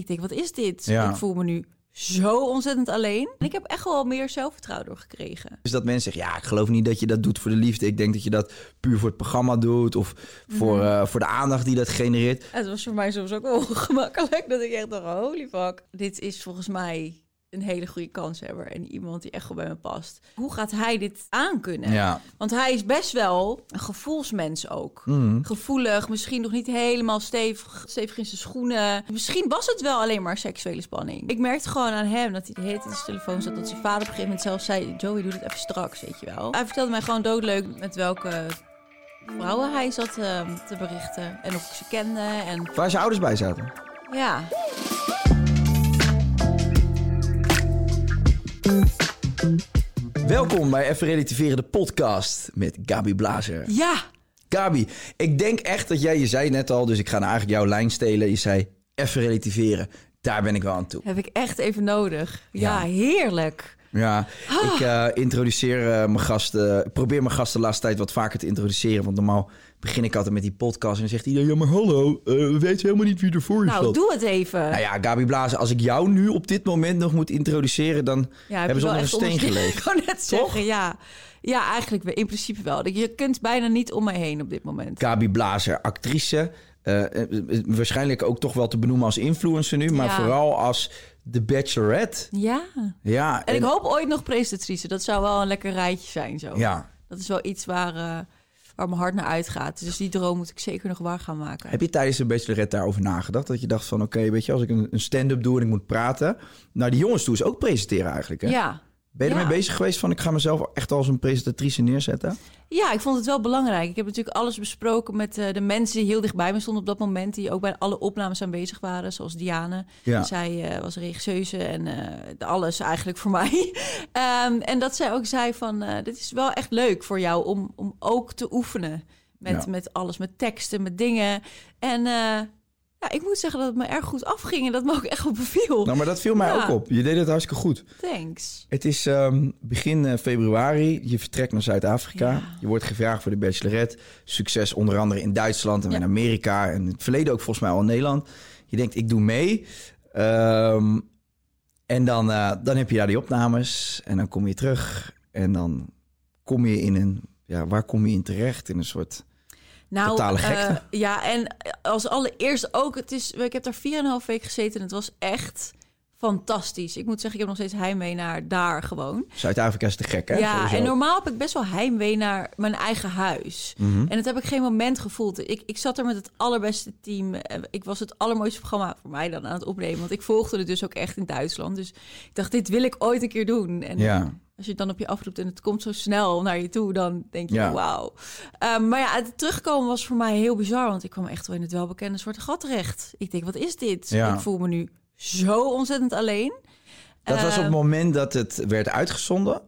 Ik denk, wat is dit? Ja. Ik voel me nu zo ontzettend alleen. En ik heb echt wel meer zelfvertrouwen door gekregen. Dus dat mensen zeggen, ja, ik geloof niet dat je dat doet voor de liefde. Ik denk dat je dat puur voor het programma doet of voor, Mhm. eh, voor de aandacht die dat genereert. Het was voor mij soms ook wel ongemakkelijk dat ik echt dacht, holy fuck. Dit is volgens mij een hele goede kanshebber en iemand die echt goed bij me past. Hoe gaat hij dit aankunnen? Ja. Want hij is best wel een gevoelsmens ook. Mhm. Gevoelig, misschien nog niet helemaal stevig, stevig in zijn schoenen. Misschien was het wel alleen maar seksuele spanning. Ik merkte gewoon aan hem dat hij de hele tijd in zijn telefoon zat. Dat zijn vader op een gegeven moment zelf zei... Joey, doe het even straks, weet je wel. Hij vertelde mij gewoon doodleuk met welke vrouwen hij zat eh, te berichten. En of ik ze kende. En Waar zijn ouders bij zaten. ja, Welkom bij Even Relativeren, de podcast met Gabi Blazer. ja, Gabi, ik denk echt dat jij, je zei net al, dus ik ga nou eigenlijk jouw lijn stelen. Je zei even relativeren. Daar ben ik wel aan toe. heb ik echt even nodig. Ja, Ja. heerlijk. Ja, ik eh, introduceer eh, mijn gasten. Probeer mijn gasten de laatste tijd wat vaker te introduceren. Want normaal begin ik altijd met die podcast. En dan zegt iedereen: Ja, maar hallo, eh, we weten helemaal niet wie er voor je Nou, doe het even. Nou ja, Gabi Blazen, als ik jou nu op dit moment nog moet introduceren, dan Ja, hebben ze onder een steen geleefd. Ik wou net zeggen, ja. Ja, eigenlijk in principe wel. Je kunt bijna niet om me heen op dit moment. Gabi Blazer, actrice. eh, eh, waarschijnlijk ook toch wel te benoemen als influencer nu, maar Ja. vooral als The Bachelorette. Ja. Ja, En ik hoop ooit nog presentatrice. Dat zou wel een lekker rijtje zijn zo. Ja. Dat is wel iets waar, waar mijn hart naar uitgaat. Dus die droom moet ik zeker nog waar gaan maken. Heb je tijdens de Bachelorette daarover nagedacht? Dat je dacht van, oké, weet je, als ik een, een stand-up doe en ik moet praten... Nou, die jongens toe is ook presenteren eigenlijk, hè? Ja. Ben je Ja. ermee bezig geweest van, ik ga mezelf echt als een presentatrice neerzetten? Ja, ik vond het wel belangrijk. Ik heb natuurlijk alles besproken met eh, de mensen die heel dichtbij me stonden op dat moment. Die ook bij alle opnames aanwezig waren. Zoals Diane. Ja. Zij eh, was regisseuse en eh, alles eigenlijk voor mij. Ehm, en dat zij ook zei van, dit is wel echt leuk voor jou om, om ook te oefenen. Met, Ja. met alles, met teksten, met dingen. En ja, ik moet zeggen dat het me erg goed afging. En dat me ook echt wel beviel. Nou, maar dat viel mij Ja. ook op. Je deed het hartstikke goed. Thanks. Het is ehm, begin eh, februari. Je vertrekt naar Zuid-Afrika. Ja. Je wordt gevraagd voor de Bachelorette. Succes onder andere in Duitsland en Ja. in Amerika. En in het verleden ook volgens mij al in Nederland. Je denkt, ik doe mee. Ehm, en dan, eh, dan heb je daar die opnames. En dan kom je terug. En dan kom je in een... Ja, waar kom je in terecht? In een soort... Nou, Totale eh, ja, en als allereerst ook, het is, ik heb daar 4,5 week gezeten en het was echt fantastisch. Ik moet zeggen, ik heb nog steeds heimwee naar daar gewoon. Zuid-Afrika is te gek, hè? ja, Sowieso. en normaal heb ik best wel heimwee naar mijn eigen huis. Mhm. En dat heb ik geen moment gevoeld. Ik, ik zat er met het allerbeste team. Eh, Ik was het allermooiste programma voor mij dan aan het opnemen. Want ik volgde het dus ook echt in Duitsland. Dus ik dacht, dit wil ik ooit een keer doen. En Ja. Als je het dan op je afroept en het komt zo snel naar je toe, dan denk je, Ja. wauw. Ehm, maar ja, het terugkomen was voor mij heel bizar, want ik kwam echt wel in het welbekende zwarte gat terecht. Ik denk, wat is dit? Ja. Ik voel me nu zo ontzettend alleen. Dat was op het Ehm, moment dat het werd uitgezonden.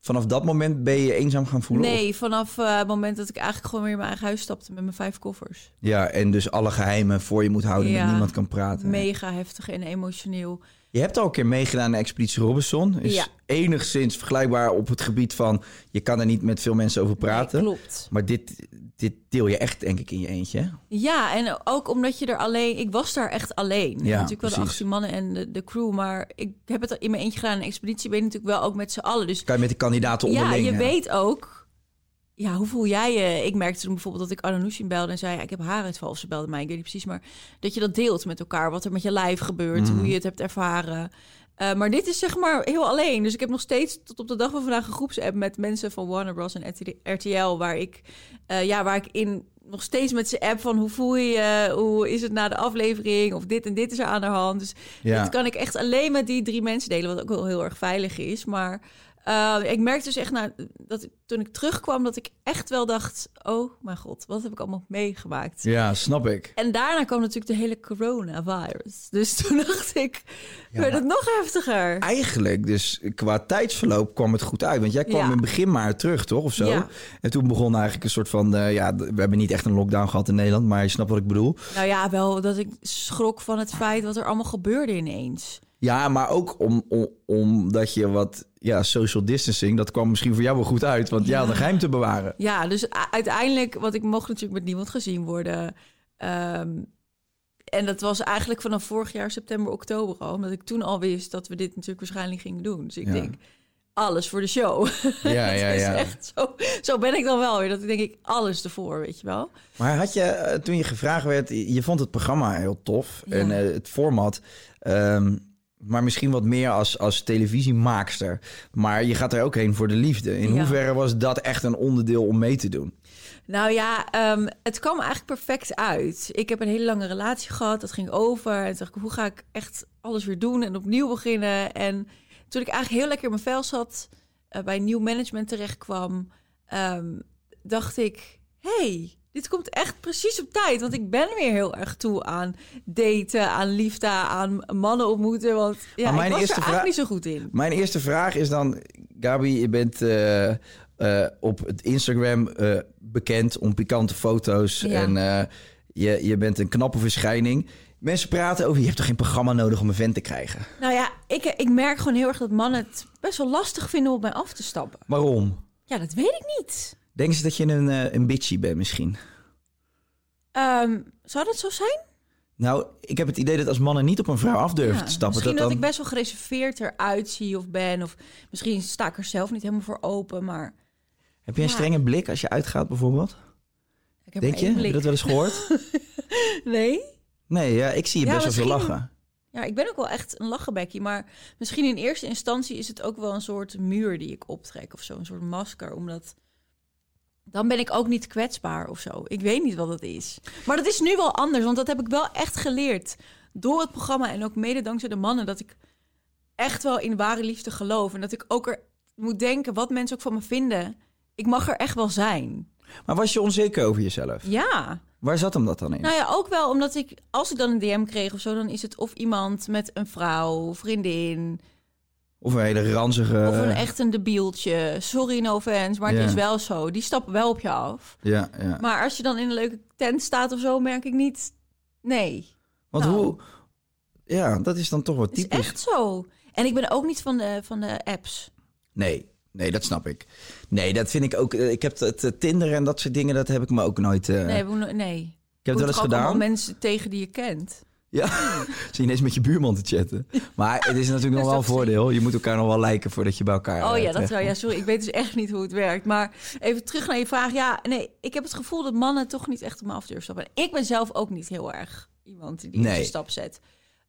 Vanaf dat moment ben je je eenzaam gaan voelen? of- Nee, vanaf eh, het moment dat ik eigenlijk gewoon weer in mijn eigen huis stapte met mijn vijf koffers. Ja, en dus alle geheimen voor je moet houden, Ja. met niemand kan praten. Mega heftig en emotioneel. Je hebt al een keer meegedaan aan Expeditie Robinson. Is Ja. enigszins vergelijkbaar op het gebied van... je kan er niet met veel mensen over praten. Nee, klopt. Maar dit, dit deel je echt, denk ik, in je eentje. hè? Ja, en ook omdat je er alleen... Ik was daar echt alleen. Ja, natuurlijk wel de precies. 18 mannen en de, de crew, maar ik heb het in mijn eentje gedaan. Een expeditie ben je natuurlijk wel ook met z'n allen. Dus Kan je met de kandidaten ja, onderling... je hè? weet ook ja, hoe voel jij je? Ik merkte toen bijvoorbeeld dat ik Ananushin belde en zei... Ja, ik heb haaruitval, of ze belde mij, ik weet niet precies... maar dat je dat deelt met elkaar, wat er met je lijf gebeurt... hoe je het hebt ervaren. Uh, maar dit is zeg maar heel alleen. Dus ik heb nog steeds tot op de dag van vandaag een groepsapp... met mensen van Warner Bros. en RTL... waar ik, uh, ja, waar ik in nog steeds met zijn app van hoe voel je je, hoe is het na de aflevering of dit en dit is er aan de hand. Dus ja. dit kan ik echt alleen met die drie mensen delen, wat ook wel heel erg veilig is. Maar uh, ik merkte dus echt nou, dat toen ik terugkwam, dat ik echt wel dacht: oh mijn god, wat heb ik allemaal meegemaakt? Ja, snap ik. En daarna kwam natuurlijk de hele coronavirus. Dus toen dacht ik, ja, werd het nog heftiger. Eigenlijk, dus qua tijdsverloop kwam het goed uit. Want jij kwam in het begin maar terug, toch? Of zo? Ja. En toen begon eigenlijk een soort van: uh, ja, we hebben niet echt een lockdown gehad in Nederland, maar je snapt wat ik bedoel. Nou ja, wel dat ik schrok van het feit wat er allemaal gebeurde ineens. Ja, maar ook om, om, omdat je wat ja, social distancing, dat kwam misschien voor jou wel goed uit, want ja, ja de geheim te bewaren. Ja, dus uiteindelijk, want ik mocht natuurlijk met niemand gezien worden. Ehm, en dat was eigenlijk vanaf vorig jaar september, oktober al, omdat ik toen al wist dat we dit natuurlijk waarschijnlijk gingen doen. Dus ik denk, alles voor de show. Ja, ja, ja. echt zo, zo ben ik dan wel weer. Dat denk ik alles ervoor, weet je wel. Maar had je, eh, toen je gevraagd werd, je vond het programma heel tof en uh, het format. Um, maar misschien wat meer als, als televisiemaakster. Maar je gaat er ook heen voor de liefde. In hoeverre was dat echt een onderdeel om mee te doen? Nou ja, um, het kwam eigenlijk perfect uit. Ik heb een hele lange relatie gehad. Dat ging over. En toen dacht ik, hoe ga ik echt alles weer doen en opnieuw beginnen? En toen ik eigenlijk heel lekker in mijn vel zat, uh, bij nieuw management terecht kwam, um, dacht ik, hey, dit komt echt precies op tijd. Want ik ben weer heel erg toe aan daten, aan liefde, aan mannen ontmoeten. Want ja, mijn ik was eerste er eigenlijk niet zo goed in. Mijn eerste vraag is dan... Gabi, je bent uh, uh, op het Instagram uh, bekend om pikante foto's. Ja. En je, je bent een knappe verschijning. Mensen praten over, je hebt toch geen programma nodig om een vent te krijgen? Nou ja, ik, ik merk gewoon heel erg dat mannen het best wel lastig vinden om op mij af te stappen. Waarom? Ja, dat weet ik niet. Denken ze dat je een, uh, een bitchy bent misschien? Um, zou dat zo zijn? Nou, ik heb het idee dat als mannen niet op een vrouw af durven te stappen... Misschien dat, dat, ik best wel gereserveerd eruit zie of ben. Of misschien sta ik er zelf niet helemaal voor open, maar... Heb je een strenge blik als je uitgaat bijvoorbeeld? Ik heb Denk je? Heb je dat wel eens gehoord? nee. Nee, ja, ik zie je best wel veel lachen. Ja, ik ben ook wel echt een lachenbekkie. Maar misschien in eerste instantie is het ook wel een soort muur die ik optrek of zo. Een soort masker, omdat dan ben ik ook niet kwetsbaar of zo. Ik weet niet wat het is. Maar dat is nu wel anders, want dat heb ik wel echt geleerd door het programma en ook mede dankzij de mannen dat ik echt wel in ware liefde geloof en dat ik ook er moet denken wat mensen ook van me vinden. Ik mag er echt wel zijn. Maar was je onzeker over jezelf? Ja. Waar zat hem dat dan in? Nou ja, ook wel omdat ik, als ik dan een DM kreeg of zo, dan is het of iemand met een vrouw, vriendin, of een hele ranzige... Of een echt een debieltje. Sorry, no offense, maar het is wel zo. Die stappen wel op je af. Ja, ja. Maar als je dan in een leuke tent staat of zo, merk ik niet... Nee. Want nou. hoe... Ja, dat is dan toch wat typisch. is echt zo. En ik ben ook niet van de, van de apps. Nee, nee, dat snap ik. Nee, dat vind ik ook... Eh, ik heb het, het Tinder en dat soort dingen, dat heb ik me ook nooit... Uh... Nee, nee. Ik heb het wel eens gedaan. mensen tegen die je kent. Ja, zie je ineens met je buurman te chatten. Maar het is natuurlijk nog wel een voordeel. Je moet elkaar nog wel liken voordat je bij elkaar Oh ja, dat wel. Ja, sorry. Ik weet dus echt niet hoe het werkt. Maar even terug naar je vraag. Ja, nee, ik heb het gevoel dat mannen toch niet echt op me af durven stappen. En ik ben zelf ook niet heel erg iemand die nee. die stap zet.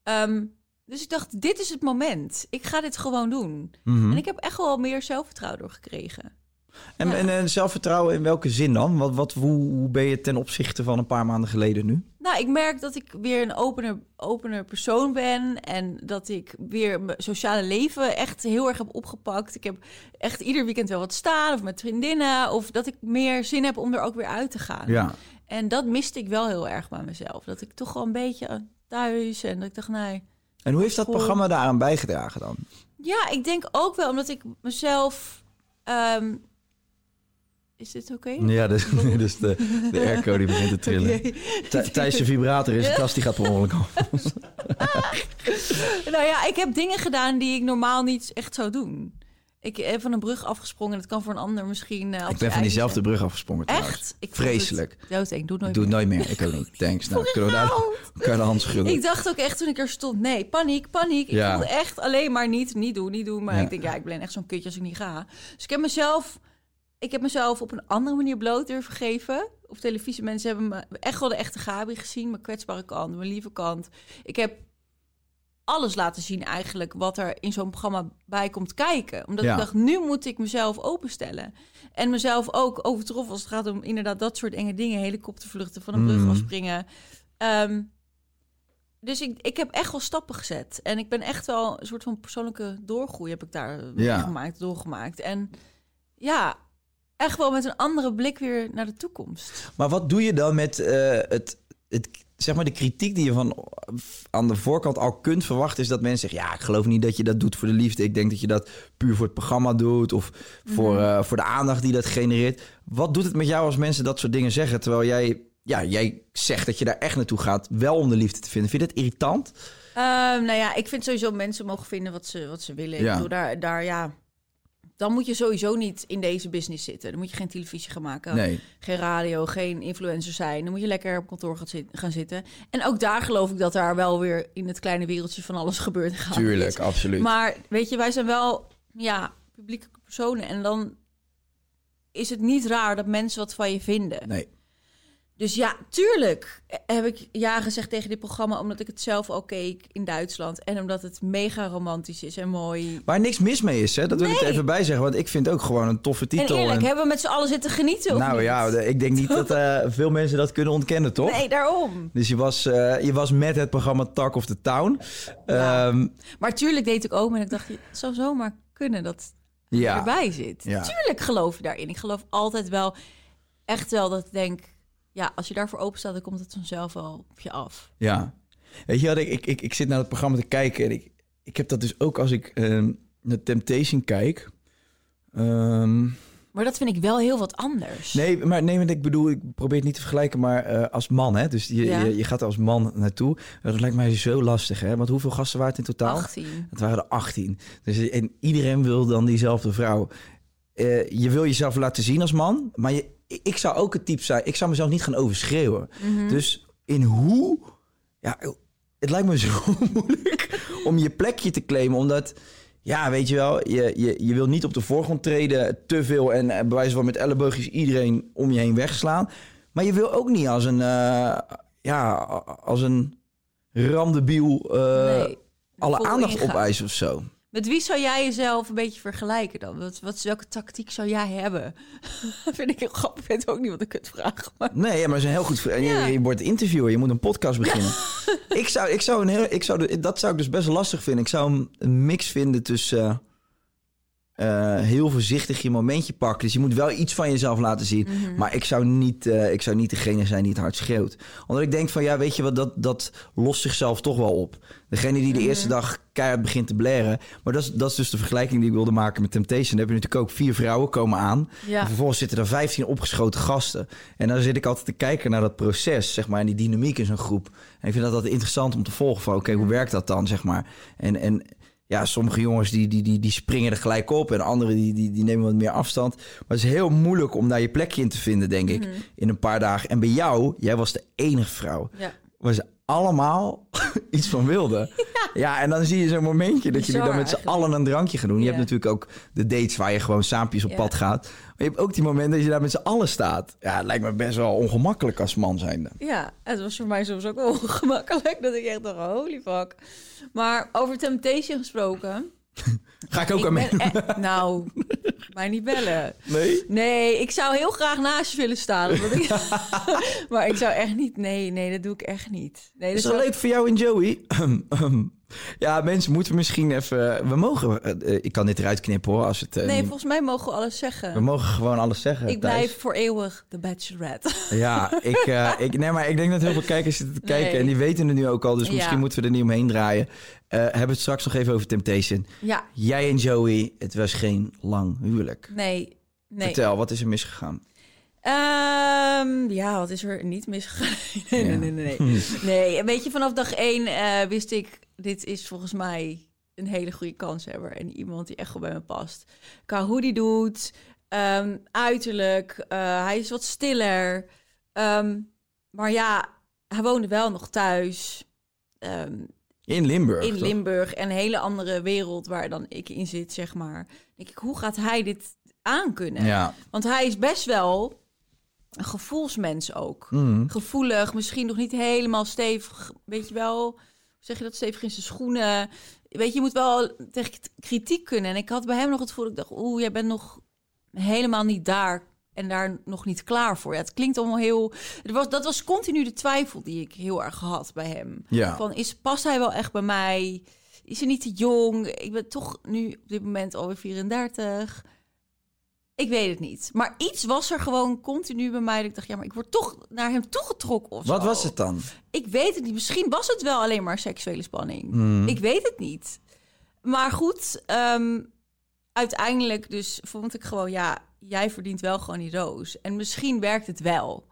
Um, dus ik dacht, dit is het moment. Ik ga dit gewoon doen. Mhm. En ik heb echt wel meer zelfvertrouwen door gekregen. En, en, en, zelfvertrouwen in welke zin dan? Wat, wat, hoe, hoe, ben je ten opzichte van een paar maanden geleden nu? Nou, ik merk dat ik weer een opener, opener persoon ben. En dat ik weer mijn sociale leven echt heel erg heb opgepakt. Ik heb echt ieder weekend wel wat staan. Of met vriendinnen. Of dat ik meer zin heb om er ook weer uit te gaan. Ja. En dat miste ik wel heel erg bij mezelf. Dat ik toch wel een beetje thuis. En dat ik dacht, nee. En hoe heeft dat programma daaraan bijgedragen dan? Ja, ik denk ook wel omdat ik mezelf... Um, is dit oké? Ja, dus, dus de, de airco die begint te trillen. Okay. Thijs vibrator is, de kast die gaat per ongeluk af. nou ja, ik heb dingen gedaan die ik normaal niet echt zou doen. Ik heb van een brug afgesprongen. Dat kan voor een ander misschien. Uh, ik ben van diezelfde brug afgesprongen. Echt? Ik Vreselijk. Ik doe het nooit doe meer. het nooit meer. Ik ook niet. Thanks. Nou, kunnen we daar de hand schudden. Ik dacht ook echt toen ik er stond: nee, paniek, paniek. Ik voelde echt alleen maar niet, niet doen, niet doen. Maar ik denk, ja, ik ben echt zo'n kutje als ik niet ga. Dus ik heb mezelf ik heb mezelf op een andere manier bloot durven geven. Op televisie, mensen hebben me echt wel de echte Gabi gezien. Mijn kwetsbare kant, mijn lieve kant. Ik heb alles laten zien eigenlijk wat er in zo'n programma bij komt kijken. Omdat Ja. ik dacht, nu moet ik mezelf openstellen. En mezelf ook overtroffen als het gaat om inderdaad dat soort enge dingen. Helikoptervluchten, van een brug Mm. afspringen. Ehm, dus ik, ik heb echt wel stappen gezet. En ik ben echt wel een soort van persoonlijke doorgroei heb ik daar Ja. gemaakt, doorgemaakt. En ja, echt wel met een andere blik weer naar de toekomst. Maar wat doe je dan met eh, het, het, zeg maar de kritiek die je van aan de voorkant al kunt verwachten, is dat mensen zeggen: Ja, ik geloof niet dat je dat doet voor de liefde. Ik denk dat je dat puur voor het programma doet of voor, Mhm. eh, voor de aandacht die dat genereert. Wat doet het met jou als mensen dat soort dingen zeggen? Terwijl jij, ja, jij zegt dat je daar echt naartoe gaat, wel om de liefde te vinden. Vind je dat irritant? Ehm, nou ja, ik vind sowieso mensen mogen vinden wat ze, wat ze willen. Ja. Ik bedoel, daar, daar, ja, dan moet je sowieso niet in deze business zitten. Dan moet je geen televisie gaan maken, Nee. geen radio, geen influencer zijn. Dan moet je lekker op kantoor gaan, zit- gaan zitten. En ook daar geloof ik dat daar wel weer in het kleine wereldje van alles gebeurt. gaat. Tuurlijk, absoluut. Maar weet je, wij zijn wel ja, publieke personen. En dan is het niet raar dat mensen wat van je vinden. nee. Dus ja, tuurlijk heb ik ja gezegd tegen dit programma... omdat ik het zelf al keek in Duitsland. En omdat het mega romantisch is en mooi. Waar niks mis mee is, hè? dat wil ik er even bij zeggen. Want ik vind het ook gewoon een toffe En titel. eerlijk, en- hebben we met z'n allen zitten genieten nou ja, ik denk niet dat eh, veel mensen dat kunnen ontkennen, toch? Nee, daarom. Dus je was, eh, je was met het programma Talk of the Town. Ja. Ehm, Maar tuurlijk deed ik ook. En ik dacht, het zou zomaar kunnen dat ja. erbij zit. Ja. Tuurlijk geloof je daarin. Ik geloof altijd wel, echt wel, dat ik denk... Ja, als je daarvoor open staat, dan komt het vanzelf wel op je af. ja. Weet je wat, ik, ik, ik, ik zit naar het programma te kijken en ik, ik heb dat dus ook als ik ehm, naar Temptation kijk. Ehm, Maar dat vind ik wel heel wat anders. nee, maar nee, ik bedoel, ik probeer het niet te vergelijken, maar eh, als man, hè? Dus je, Ja. je, je gaat er als man naartoe. Dat lijkt mij zo lastig, hè? Want hoeveel gasten waren het in totaal? 18. Het waren er 18. Dus, en iedereen wil dan diezelfde vrouw. Eh, je wil jezelf laten zien als man, maar je, ik zou ook het type zijn. Ik zou mezelf niet gaan overschreeuwen. Mhm. Dus in hoe. Ja, het lijkt me zo moeilijk om je plekje te claimen, omdat. Ja, weet je wel, je, je, je wil niet op de voorgrond treden, te veel en eh, bij wijze van met elleboogjes iedereen om je heen wegslaan. Maar je wil ook niet als een, eh, ja, als een ramdebiel eh, Nee, alle aandacht opeisen of zo. Met wie zou jij jezelf een beetje vergelijken dan? Wat, wat, welke tactiek zou jij hebben? vind ik heel grappig. Ik weet ook niet wat ik het vraag. Maar... Nee, ja, maar ze zijn heel goed. en je- Ja. Je, wordt interviewer, je moet een podcast beginnen. ik zou, ik zou een heel, ik zou, dat zou ik dus best lastig vinden. Ik zou een, een mix vinden tussen eh, eh, heel voorzichtig je momentje pakken. Dus je moet wel iets van jezelf laten zien. Mhm. Maar ik zou, niet, eh, ik zou niet degene zijn die het hard schreeuwt. Omdat ik denk van, ja, weet je wat, dat, dat lost zichzelf toch wel op. Degene die de Mhm. eerste dag keihard begint te blaren. Maar dat is, dat is dus de vergelijking die ik wilde maken met Temptation. Dan heb je natuurlijk ook vier vrouwen komen aan. Ja. En vervolgens zitten er 15 opgeschoten gasten. En dan zit ik altijd te kijken naar dat proces, zeg maar, en die dynamiek in zo'n groep. En ik vind dat altijd interessant om te volgen van, oké, hoe werkt dat dan, zeg maar. En, en ja, sommige jongens die, die, die, die springen er gelijk op en anderen die, die, die nemen wat meer afstand. Maar het is heel moeilijk om daar je plekje in te vinden, denk ik, in een paar dagen. En bij jou, jij was de enige vrouw Ja. ze allemaal iets van wilden. Ja. en dan zie je zo'n momentje dat jullie dan met z'n allen een drankje gaan doen. Je Ja. hebt natuurlijk ook de dates waar je gewoon saampjes op pad gaat. Je hebt ook die momenten dat je daar met z'n allen staat. Ja, het lijkt me best wel ongemakkelijk als man zijnde. Ja, het was voor mij soms ook wel ongemakkelijk. Dat ik echt dacht, holy fuck. Maar over Temptation gesproken. Ga ik ook ik aan mee? e- nou, mij niet bellen. Nee? Nee, ik zou heel graag naast je willen staan. ik, maar ik zou echt niet... Nee, nee, dat doe ik echt niet. Nee, Is dat dat zou- leuk voor jou en Joey? ja, mensen moeten misschien even... We mogen... eh, eh, ik kan dit eruit knippen hoor. Als het, eh, Nee, volgens mij mogen we alles We zeggen. mogen gewoon alles zeggen. Ik blijf voor eeuwig de Bachelorette. Ja, ik, ik, nee, maar ik denk dat heel veel kijkers zitten te kijken Nee. en die weten het nu ook al. Dus misschien moeten we er niet omheen draaien. Hebben we het straks nog even over Temptation. ja, Jij en Joey, het was geen lang huwelijk. nee, nee. Vertel, wat is er misgegaan? Ehm, ja, wat is er niet misgegaan? nee, Ja. nee, nee, nee. Nee, een beetje vanaf dag één eh, wist ik... dit is volgens mij een hele goede kanshebber. En iemand die echt goed bij me past. Qua hoe die doet, ehm, uiterlijk. eh, hij is wat stiller. Ehm, maar ja, hij woonde wel nog thuis. In Limburg. in toch? Limburg en een hele andere wereld waar dan ik in zit, zeg maar. Denk ik, hoe gaat hij dit aankunnen. Ja. Want hij is best wel een gevoelsmens ook. Mhm. Gevoelig, misschien nog niet helemaal stevig. Weet je wel, zeg je dat, stevig in zijn schoenen. Weet je, je moet wel tegen kritiek kunnen. En ik had bij hem nog het gevoel, ik dacht, oeh, jij bent nog helemaal niet daar en daar nog niet klaar voor. Ja, het klinkt allemaal heel... Er was, dat was continu de twijfel die ik heel erg had bij hem. Ja. Van, is, past hij wel echt bij mij? Is hij niet te jong? Ik ben toch nu op dit moment alweer 34. Ik weet het niet. Maar iets was er gewoon continu bij mij. Dat ik dacht, ja, maar ik word toch naar hem toegetrokken of Wat zo. was het dan? Ik weet het niet. Misschien was het wel alleen maar seksuele spanning. Mhm. Ik weet het niet. Maar goed, ehm, uiteindelijk dus vond ik gewoon, ja, jij verdient wel gewoon die roos. En misschien werkt het wel.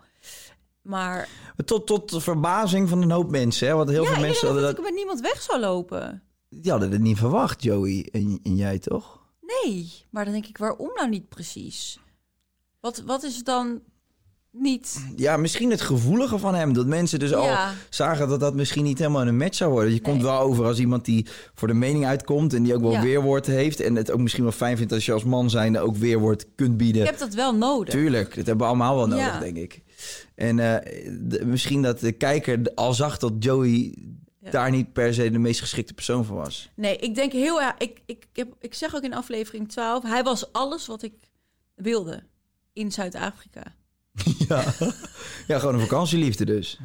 Maar Tot, tot de verbazing van een hoop mensen. Hè? Want heel ja, veel mensen hadden dat dat, ik met niemand weg zou lopen. die hadden het niet verwacht, Joey en, en jij toch? Nee, maar dan denk ik, waarom nou niet precies? Wat, wat is het dan niet... Ja, misschien het gevoelige van hem. Dat mensen dus al zagen dat dat misschien niet helemaal een match zou worden. Je komt wel over als iemand die voor de mening uitkomt... en die ook wel Ja. weerwoord heeft. En het ook misschien wel fijn vindt als je als man zijnde ook weerwoord kunt bieden. Ik heb dat wel nodig. Tuurlijk, dat hebben we allemaal wel nodig, Ja. denk ik. En eh, de- misschien dat de kijker al zag dat Joey Ja. daar niet per se de meest geschikte persoon voor was. Nee, ik denk heel erg. Ik, ik, ik, heb, ik zeg ook in aflevering 12, hij was alles wat ik wilde in Zuid-Afrika. ja. ja, gewoon een vakantieliefde dus.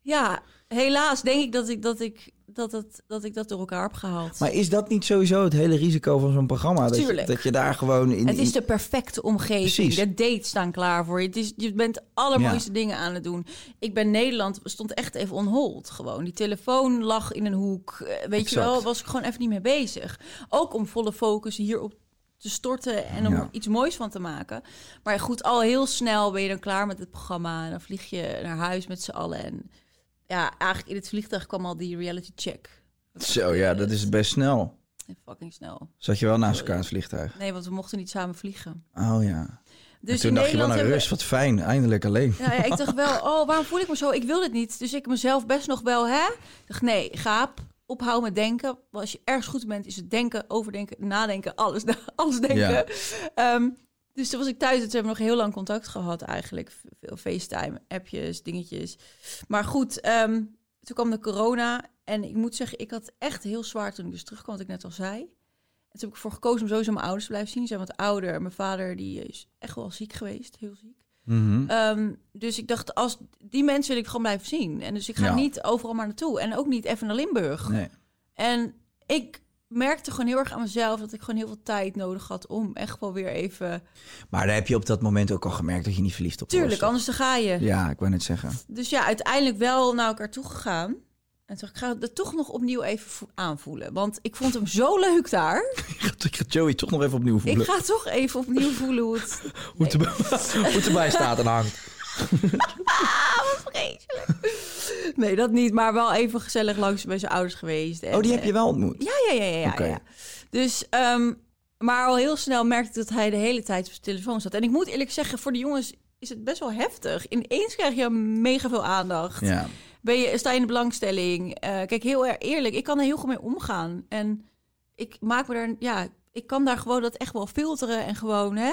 Ja, helaas denk ik dat ik dat, ik, dat, het, dat ik dat door elkaar heb gehaald. Maar is dat niet sowieso het hele risico van zo'n programma? Dat je, Tuurlijk. dat je daar gewoon in... het is de perfecte omgeving. Precies. De dates staan klaar voor je. Het is, je bent allermooiste dingen aan het doen. Ik ben Nederland, stond echt even on hold gewoon. Die telefoon lag in een hoek. Eh, Weet je wel, was ik gewoon even niet mee bezig. Ook om volle focus hierop te storten en om Ja. iets moois van te maken. Maar goed, al heel snel ben je dan klaar met het programma. En dan vlieg je naar huis met z'n allen. En ja, eigenlijk in het vliegtuig kwam al die reality check. Zo, ja, dat is best snel. Fucking snel. Zat je wel naast elkaar in het vliegtuig? Nee, want we mochten niet samen vliegen. Oh ja. Dus en toen in dacht je wel Nederland naar rust, wat fijn, eindelijk alleen. Ja, ja, ik dacht wel, oh, waarom voel ik me zo? Ik wil dit niet. Dus ik mezelf best nog wel, hè? Ik dacht, nee, gaap, ophouden met denken. Als je ergens goed bent, is het denken, overdenken, nadenken, alles, alles denken. Ja. Ehm, dus toen was ik thuis en toen hebben we nog heel lang contact gehad eigenlijk. Veel FaceTime, appjes, dingetjes. Maar goed, ehm, toen kwam de corona. En ik moet zeggen, ik had echt heel zwaar toen ik dus terugkwam, wat ik net al zei. En toen heb ik ervoor gekozen om sowieso mijn ouders te blijven zien. Ze zijn wat ouder. Mijn vader die is echt wel ziek geweest, heel ziek. Mhm. Ehm, dus ik dacht, als die mensen wil ik gewoon blijven zien. En dus ik ga Ja. niet overal maar naartoe. En ook niet even naar Limburg. Nee. En ik merkte gewoon heel erg aan mezelf dat ik gewoon heel veel tijd nodig had om echt wel weer even. Maar daar heb je op dat moment ook al gemerkt dat je niet verliefd op was. Tuurlijk, anders dan ga je. Ja, ik wou net zeggen. Dus ja, uiteindelijk wel naar elkaar toe gegaan. En toen ik, ga het toch nog opnieuw even vo- aanvoelen. Want ik vond hem zo leuk daar. Ik ga Joey toch nog even opnieuw voelen. Ik ga toch even opnieuw voelen hoe het... Hoe, het erbij, hoe het erbij staat en hangt. Vreselijk. Nee, dat niet. Maar wel even gezellig langs bij zijn ouders geweest. En, Oh, die heb eh, je wel ontmoet? Ja, ja, ja, ja. ja, Oké. ja. Dus, ehm, maar al heel snel merkte ik dat hij de hele tijd op zijn telefoon zat. En ik moet eerlijk zeggen, voor de jongens is het best wel heftig. Ineens krijg je mega veel aandacht. Ja. Ben je, sta je in de belangstelling? Eh, kijk, heel erg eerlijk, ik kan er heel goed mee omgaan. En ik maak me daar, ja, ik kan daar gewoon dat echt wel filteren en gewoon, hè.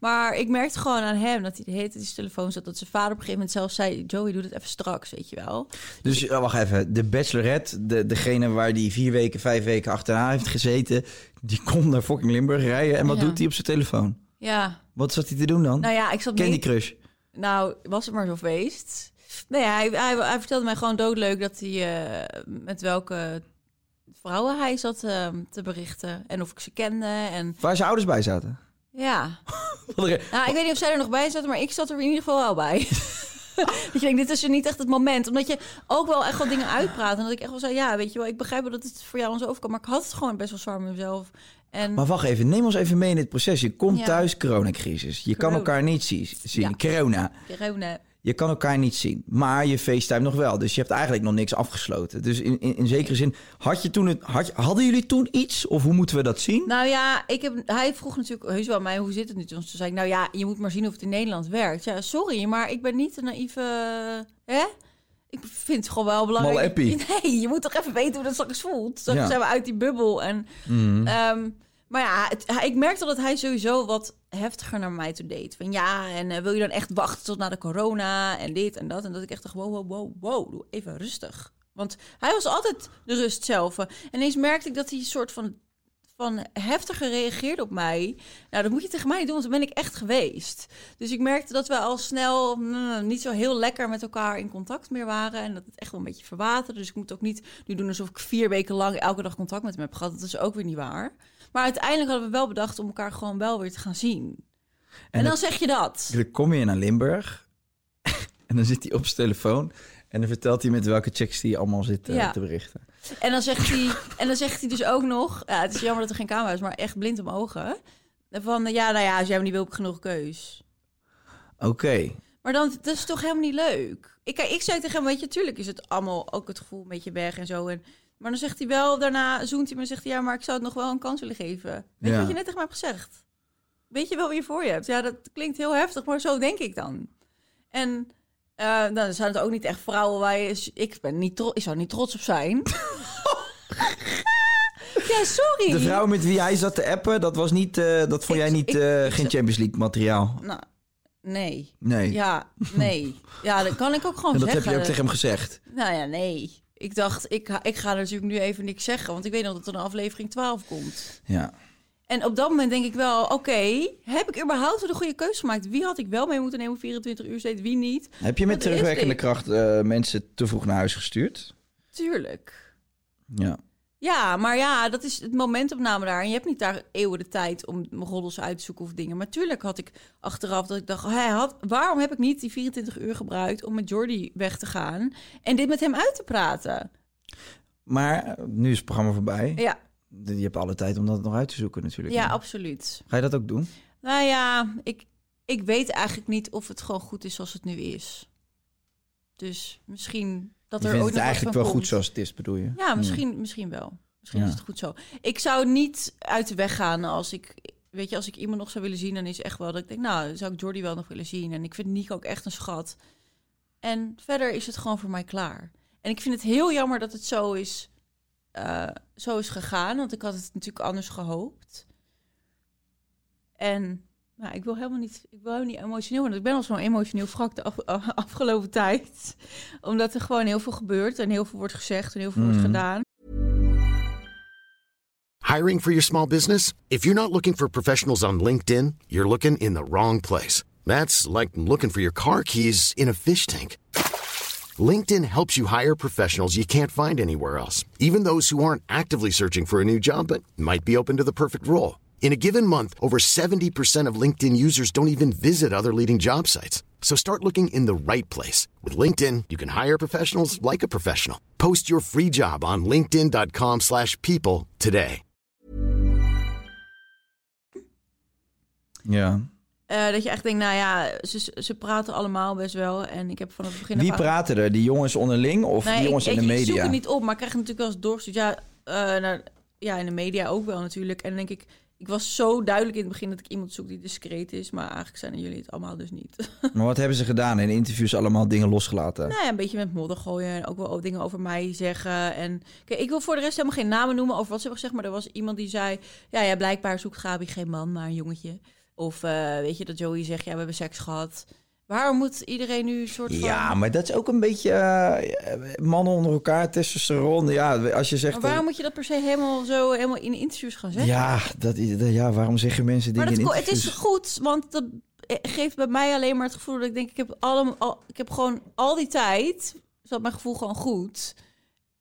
Maar ik merkte gewoon aan hem dat hij de hele tijd zijn telefoon zat. Dat zijn vader op een gegeven moment zelf zei, Joey, doe het even straks, weet je wel. Dus eh, wacht even, de bachelorette, de, degene waar die vier weken, vijf weken achterna heeft gezeten, die komt naar fucking Limburg rijden. En wat Ja. doet hij op zijn telefoon? Ja, Wat zat hij te doen dan? nou ja, ik zat Candy mee... Crush. Nou, was het maar zo'n feest. Nee, hij, hij, hij vertelde mij gewoon doodleuk dat hij eh, met welke vrouwen hij zat eh, te berichten. En of ik ze kende. En Waar zijn ouders bij zaten. ja, Wat nou, ik weet niet of zij er nog bij zaten, maar ik zat er in ieder geval wel bij. dat je denkt, dit is er niet echt het moment. Omdat je ook wel echt wel dingen uitpraat. En dat ik echt wel zei, ja, weet je wel, ik begrijp wel dat het voor jou ons overkomt. Maar ik had het gewoon best wel zwaar met mezelf. En Maar wacht even, neem ons even mee in dit proces. Je komt Ja. thuis, coronacrisis. Je kan elkaar niet zien. zien. Ja. Corona. corona. Je kan elkaar niet zien. Maar je FaceTime nog wel. Dus je hebt eigenlijk nog niks afgesloten. Dus in, in, in zekere zin, had je toen het, had hadden jullie toen iets? Of hoe moeten we dat zien? Nou ja, ik heb, hij vroeg natuurlijk heus wel mij, hoe zit het nu? Toen zei ik, nou ja, je moet maar zien of het in Nederland werkt. Ja, sorry, maar ik ben niet een naïeve... Hè? Ik vind het gewoon wel belangrijk. Nee, je moet toch even weten hoe dat straks voelt. Ja. zijn we uit die bubbel. En, ehm, Maar ja, ik merkte dat hij sowieso wat heftiger naar mij toe deed. Van ja, en eh, wil je dan echt wachten tot na de corona en dit en dat. En dat ik echt dacht, wow, wow, wow, wow, doe even rustig. Want hij was altijd de rust zelf. En ineens merkte ik dat hij een soort van, van heftiger reageerde op mij. Nou, dat moet je tegen mij doen, want dan ben ik echt geweest. Dus ik merkte dat we al snel mm, niet zo heel lekker met elkaar in contact meer waren. En dat het echt wel een beetje verwaterde. Dus ik moet ook niet nu doen alsof ik vier weken lang elke dag contact met hem heb gehad. Dat is ook weer niet waar. Maar uiteindelijk hadden we wel bedacht om elkaar gewoon wel weer te gaan zien. En, dan dat- zeg je dat. Dan kom je naar Limburg en dan zit hij op zijn telefoon en dan vertelt hij met welke checks hij allemaal zit eh, Ja. te berichten. En dan zegt hij, en dan zegt hij dus ook nog, ja, het is jammer dat er geen camera is, maar echt blind om ogen. Van ja, nou ja, als jij hem niet wil, heb ik genoeg keus. Oké. Maar dan, dat is toch helemaal niet leuk. Ik, ik zei tegen hem, weet je, tuurlijk is het allemaal ook het gevoel een beetje weg en zo. En, maar dan zegt hij wel, daarna zoent hij me en zegt hij, ja, maar ik zou het nog wel een kans willen geven. Weet je Ja. wat je net tegen mij hebt gezegd? Weet je wel wie je voor je hebt? Ja, dat klinkt heel heftig, maar zo denk ik dan. En eh, dan zijn het ook niet echt vrouwen waar je... Ik, ben niet tro- ik zou niet trots op zijn. ja, sorry. De vrouw met wie hij zat te appen, dat was niet, eh, dat vond Ik- jij niet ik- eh, ik- geen Champions League materiaal. Nou, nee. Nee. Ja, nee. Ja, dat kan ik ook gewoon en dat zeggen. heb je ook tegen hem gezegd. Nou ja, nee. Ik dacht, ik ga, ik ga natuurlijk nu even niks zeggen, want ik weet nog dat er een aflevering 12 komt. Ja. En op dat moment denk ik wel, oké, heb ik überhaupt de goede keuze gemaakt? Wie had ik wel mee moeten nemen op 24 uur steeds, wie niet? Heb je met terugwerkende kracht eh, mensen te vroeg naar huis gestuurd? Tuurlijk. Ja. Ja, maar ja, dat is het momentopname daar. En je hebt niet daar eeuwen de tijd om roddels uit te zoeken of dingen. Maar tuurlijk had ik achteraf dat ik dacht... Hij had, waarom heb ik niet die 24 uur gebruikt om met Jordi weg te gaan... en dit met hem uit te praten? Maar eh, nu is het programma voorbij. Ja, Je hebt alle tijd om dat nog uit te zoeken natuurlijk. ja absoluut. Ga je dat ook doen? Nou ja, ik, ik weet eigenlijk niet of het gewoon goed is zoals het nu is. Dus misschien dat Je er ooit het nog eigenlijk wel goed zoals het is, bedoel je? Ja, misschien, misschien wel. Misschien Ja. is het goed zo. Ik zou niet uit de weg gaan als ik... Weet je, als ik iemand nog zou willen zien, dan is echt wel dat ik denk... Nou, zou ik Jordi wel nog willen zien. En ik vind Nico ook echt een schat. En verder is het gewoon voor mij klaar. En ik vind het heel jammer dat het zo is, eh, zo is gegaan. Want ik had het natuurlijk anders gehoopt. En nou, ik wil helemaal niet, ik wil helemaal niet emotioneel worden. Ik ben al zo'n emotioneel wrak de af- af- afgelopen tijd. Omdat er gewoon heel veel gebeurt en heel veel wordt gezegd en heel veel wordt Mhm. gedaan. Hiring for your small business? If you're not looking for professionals on LinkedIn, you're looking in the wrong place. That's like looking for your car keys in a fish tank. LinkedIn helps you hire professionals you can't find anywhere else, even those who aren't actively searching for a new job but might be open to the perfect role. In a given month, over 70% of LinkedIn users don't even visit other leading job sites. So start looking in the right place. With LinkedIn, you can hire professionals like a professional. Post your free job on linkedin.com/people slash people today. Ja. Eh, dat je echt denkt, nou ja, ze, ze praten allemaal best wel. En ik heb vanaf het begin... Wie praten er? Die jongens onderling of Nee, die jongens ik, in de ik- Ik zoek media? het niet op, maar ik krijg het natuurlijk wel eens doorgestuurd. Ja, eh, nou, ja, in de media ook wel natuurlijk. En dan denk ik, ik was zo duidelijk in het begin dat ik iemand zoek die discreet is. Maar eigenlijk zijn jullie het allemaal dus niet. Maar wat hebben ze gedaan? In interviews allemaal dingen losgelaten? nou ja, een beetje met modder gooien en ook wel dingen over mij zeggen. En kijk, ik wil voor de rest helemaal geen namen noemen over wat ze hebben gezegd. Maar er was iemand die zei, ja, ja blijkbaar zoekt Gabi geen man, maar een jongetje. Of eh, weet je, dat Joey zegt, ja, we hebben seks gehad. Waarom moet iedereen nu een soort van... Ja, maar dat is ook een beetje eh, mannen onder elkaar, testosteron. Ja, als je zegt... Maar waarom moet je dat per se helemaal zo helemaal in interviews gaan zeggen? ja, dat, dat- ja, waarom zeggen mensen Maar dingen dat, in ko- het is goed, want dat geeft bij mij alleen maar het gevoel dat ik denk, ik heb, allemaal, al, ik heb gewoon al die tijd, zat mijn gevoel gewoon goed.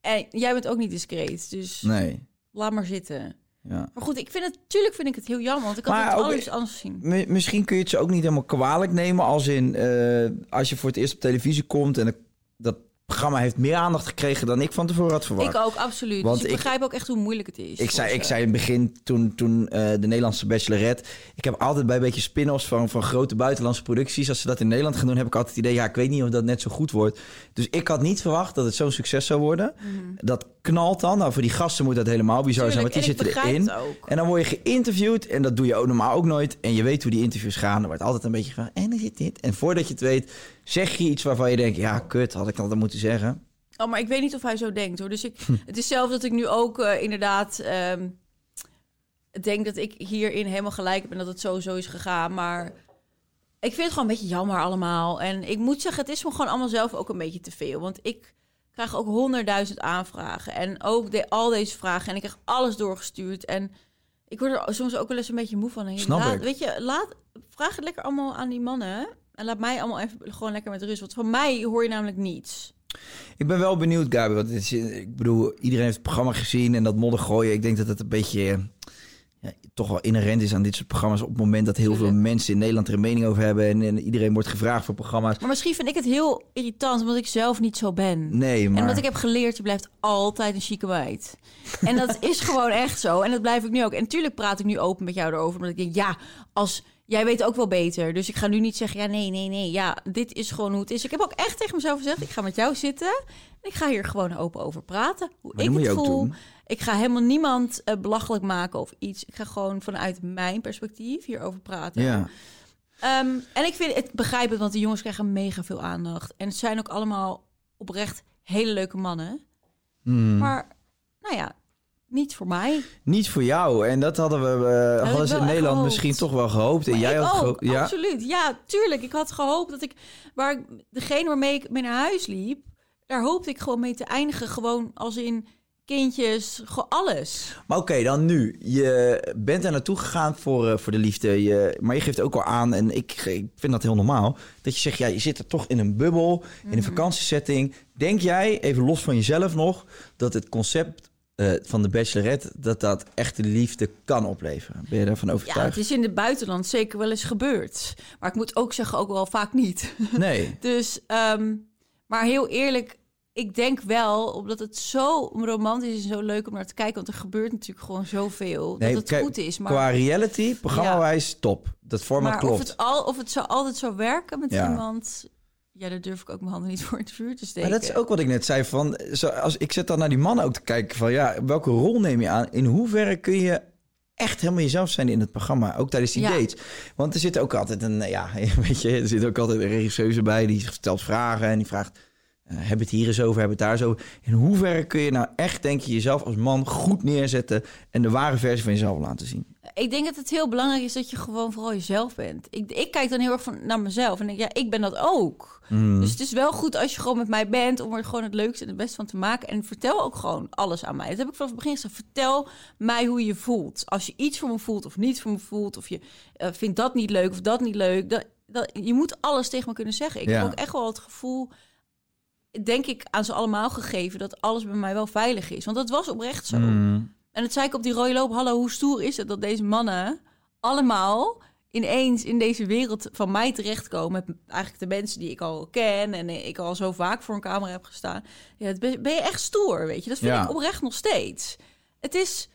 En jij bent ook niet discreet, dus Nee, laat maar zitten. Ja. Maar goed, ik vind het, tuurlijk vind ik het heel jammer, want ik had het ook- alles anders gezien. Mi- Misschien kun je het ze ook niet helemaal kwalijk nemen. Als in, eh, als je voor het eerst op televisie komt en dat programma heeft meer aandacht gekregen dan ik van tevoren had verwacht. Ik ook, absoluut. Want dus ik, ik- begrijp ook echt hoe moeilijk het is. Ik zei, ik ze. zei in het begin, toen, toen eh, de Nederlandse Bachelorette... Ik heb altijd bij een beetje spin-offs van, van grote buitenlandse producties... als ze dat in Nederland gaan doen, heb ik altijd het idee... ja, ik weet niet of dat net zo goed wordt. Dus ik had niet verwacht dat het zo'n succes zou worden. Dat knalt dan. Nou, voor die gasten moet dat helemaal bizar zijn, want die Mhm. Zitten erin. En dan word je geïnterviewd en dat doe je ook normaal ook nooit. En je weet hoe die interviews gaan. Er wordt altijd een beetje van, en er zit dit. En voordat je het weet, zeg je iets waarvan je denkt... ja, kut, had ik dat dan moeten zeggen. Oh, maar ik weet niet of hij zo denkt hoor. Dus ik, het is zelf dat ik nu ook eh, inderdaad. ehm, denk dat ik hierin helemaal gelijk heb en dat het sowieso is gegaan. Maar ik vind het gewoon een beetje jammer allemaal. En ik moet zeggen, het is me gewoon allemaal zelf ook een beetje te veel. Want ik krijg ook honderdduizend aanvragen. En ook de, al deze vragen. En ik krijg alles doorgestuurd. En ik word er soms ook wel eens een beetje moe van. En Snap laat, ik. Weet je, laat, vraag het lekker allemaal aan die mannen. En laat mij allemaal even gewoon lekker met rust. Want van mij hoor je namelijk niets. Ik ben wel benieuwd, Gabi. Want is, ik bedoel, iedereen heeft het programma gezien en dat modder gooien. Ik denk dat het een beetje ja, toch wel inherent is aan dit soort programma's. Op het moment dat heel veel mensen in Nederland er een mening over hebben. En, en iedereen wordt gevraagd voor programma's. Maar misschien vind ik het heel irritant, omdat ik zelf niet zo ben. Nee, maar... En wat ik heb geleerd, je blijft altijd een chique meid. En dat is gewoon echt zo. En dat blijf ik nu ook. En natuurlijk praat ik nu open met jou erover. Omdat ik denk, ja, als... Jij weet ook wel beter. Dus ik ga nu niet zeggen, ja, nee, nee, nee. Ja, dit is gewoon hoe het is. Ik heb ook echt tegen mezelf gezegd, ik ga met jou zitten. En ik ga hier gewoon open over praten. Hoe Maar ik het voel. doen. Ik ga helemaal niemand eh, belachelijk maken of iets. Ik ga gewoon vanuit mijn perspectief hierover praten. Ja. Ehm, en ik vind het begrijp het, want de jongens krijgen mega veel aandacht. En het zijn ook allemaal oprecht hele leuke mannen. Hmm. Maar, nou ja, niet voor mij. Niet voor jou. En dat hadden we ik hadden ze in Nederland gehoopt. misschien toch wel gehoopt. En Maar jij had ook, gehoopt. Ja. absoluut. Ja, tuurlijk. Ik had gehoopt dat ik, waar ik, degene waarmee ik mee naar huis liep, daar hoopte ik gewoon mee te eindigen. Gewoon als in kindjes, alles. Maar oké, dan nu. Je bent er naartoe gegaan voor, eh, voor de liefde. Je, maar je geeft ook al aan, en ik, ik vind dat heel normaal, dat je zegt, ja, je zit er toch in een bubbel, in Mhm. een vakantiesetting. Denk jij, even los van jezelf nog, dat het concept eh, van de bachelorette, dat dat echte liefde kan opleveren? Ben je daarvan Ja, overtuigd? het is in het buitenland zeker wel eens gebeurd. Maar ik moet ook zeggen, ook wel vaak niet. Nee. Dus, ehm, maar heel eerlijk, ik denk wel, omdat het zo romantisch is en zo leuk om naar te kijken, want er gebeurt natuurlijk gewoon zoveel, nee dat het kijk, goed is. Maar, Qua reality, programmawijs, top. Dat format maar klopt. of het, al, of het zou altijd zo werken met Ja. iemand, ja, daar durf ik ook mijn handen niet voor in het vuur te steken. Maar dat is ook wat ik net zei. Van, zo, als, ik zet dan naar die mannen ook te kijken van ja, welke rol neem je aan? In hoeverre kun je echt helemaal jezelf zijn in het programma, ook tijdens die Ja. dates? Want er zit ook altijd een, ja, weet je, er zit ook altijd een regisseuse bij die stelt vragen en die vraagt. Eh, heb het hier eens over, heb het daar zo. In hoeverre kun je nou echt, denk je, jezelf als man goed neerzetten en de ware versie van jezelf laten zien? Ik denk dat het heel belangrijk is dat je gewoon vooral jezelf bent. Ik, ik kijk dan heel erg van, naar mezelf en denk, ja, ik ben dat ook. Hmm. Dus het is wel goed als je gewoon met mij bent om er gewoon het leukste en het beste van te maken. En vertel ook gewoon alles aan mij. Dat heb ik vanaf het begin gezegd. Vertel mij hoe je voelt. Als je iets voor me voelt of niet voor me voelt, of je eh, vindt dat niet leuk of dat niet leuk. Dat, dat, je moet alles tegen me kunnen zeggen. Ik Ja. heb ook echt wel het gevoel, denk ik, aan ze allemaal gegeven dat alles bij mij wel veilig is. Want dat was oprecht zo. Hmm. En het zei ik op die rode loop, hallo, hoe stoer is het dat deze mannen allemaal ineens in deze wereld van mij terechtkomen. Met eigenlijk de mensen die ik al ken en ik al zo vaak voor een camera heb gestaan. Ja, het ben ben je echt stoer, weet je. Dat vind Ja. ik oprecht nog steeds. Het is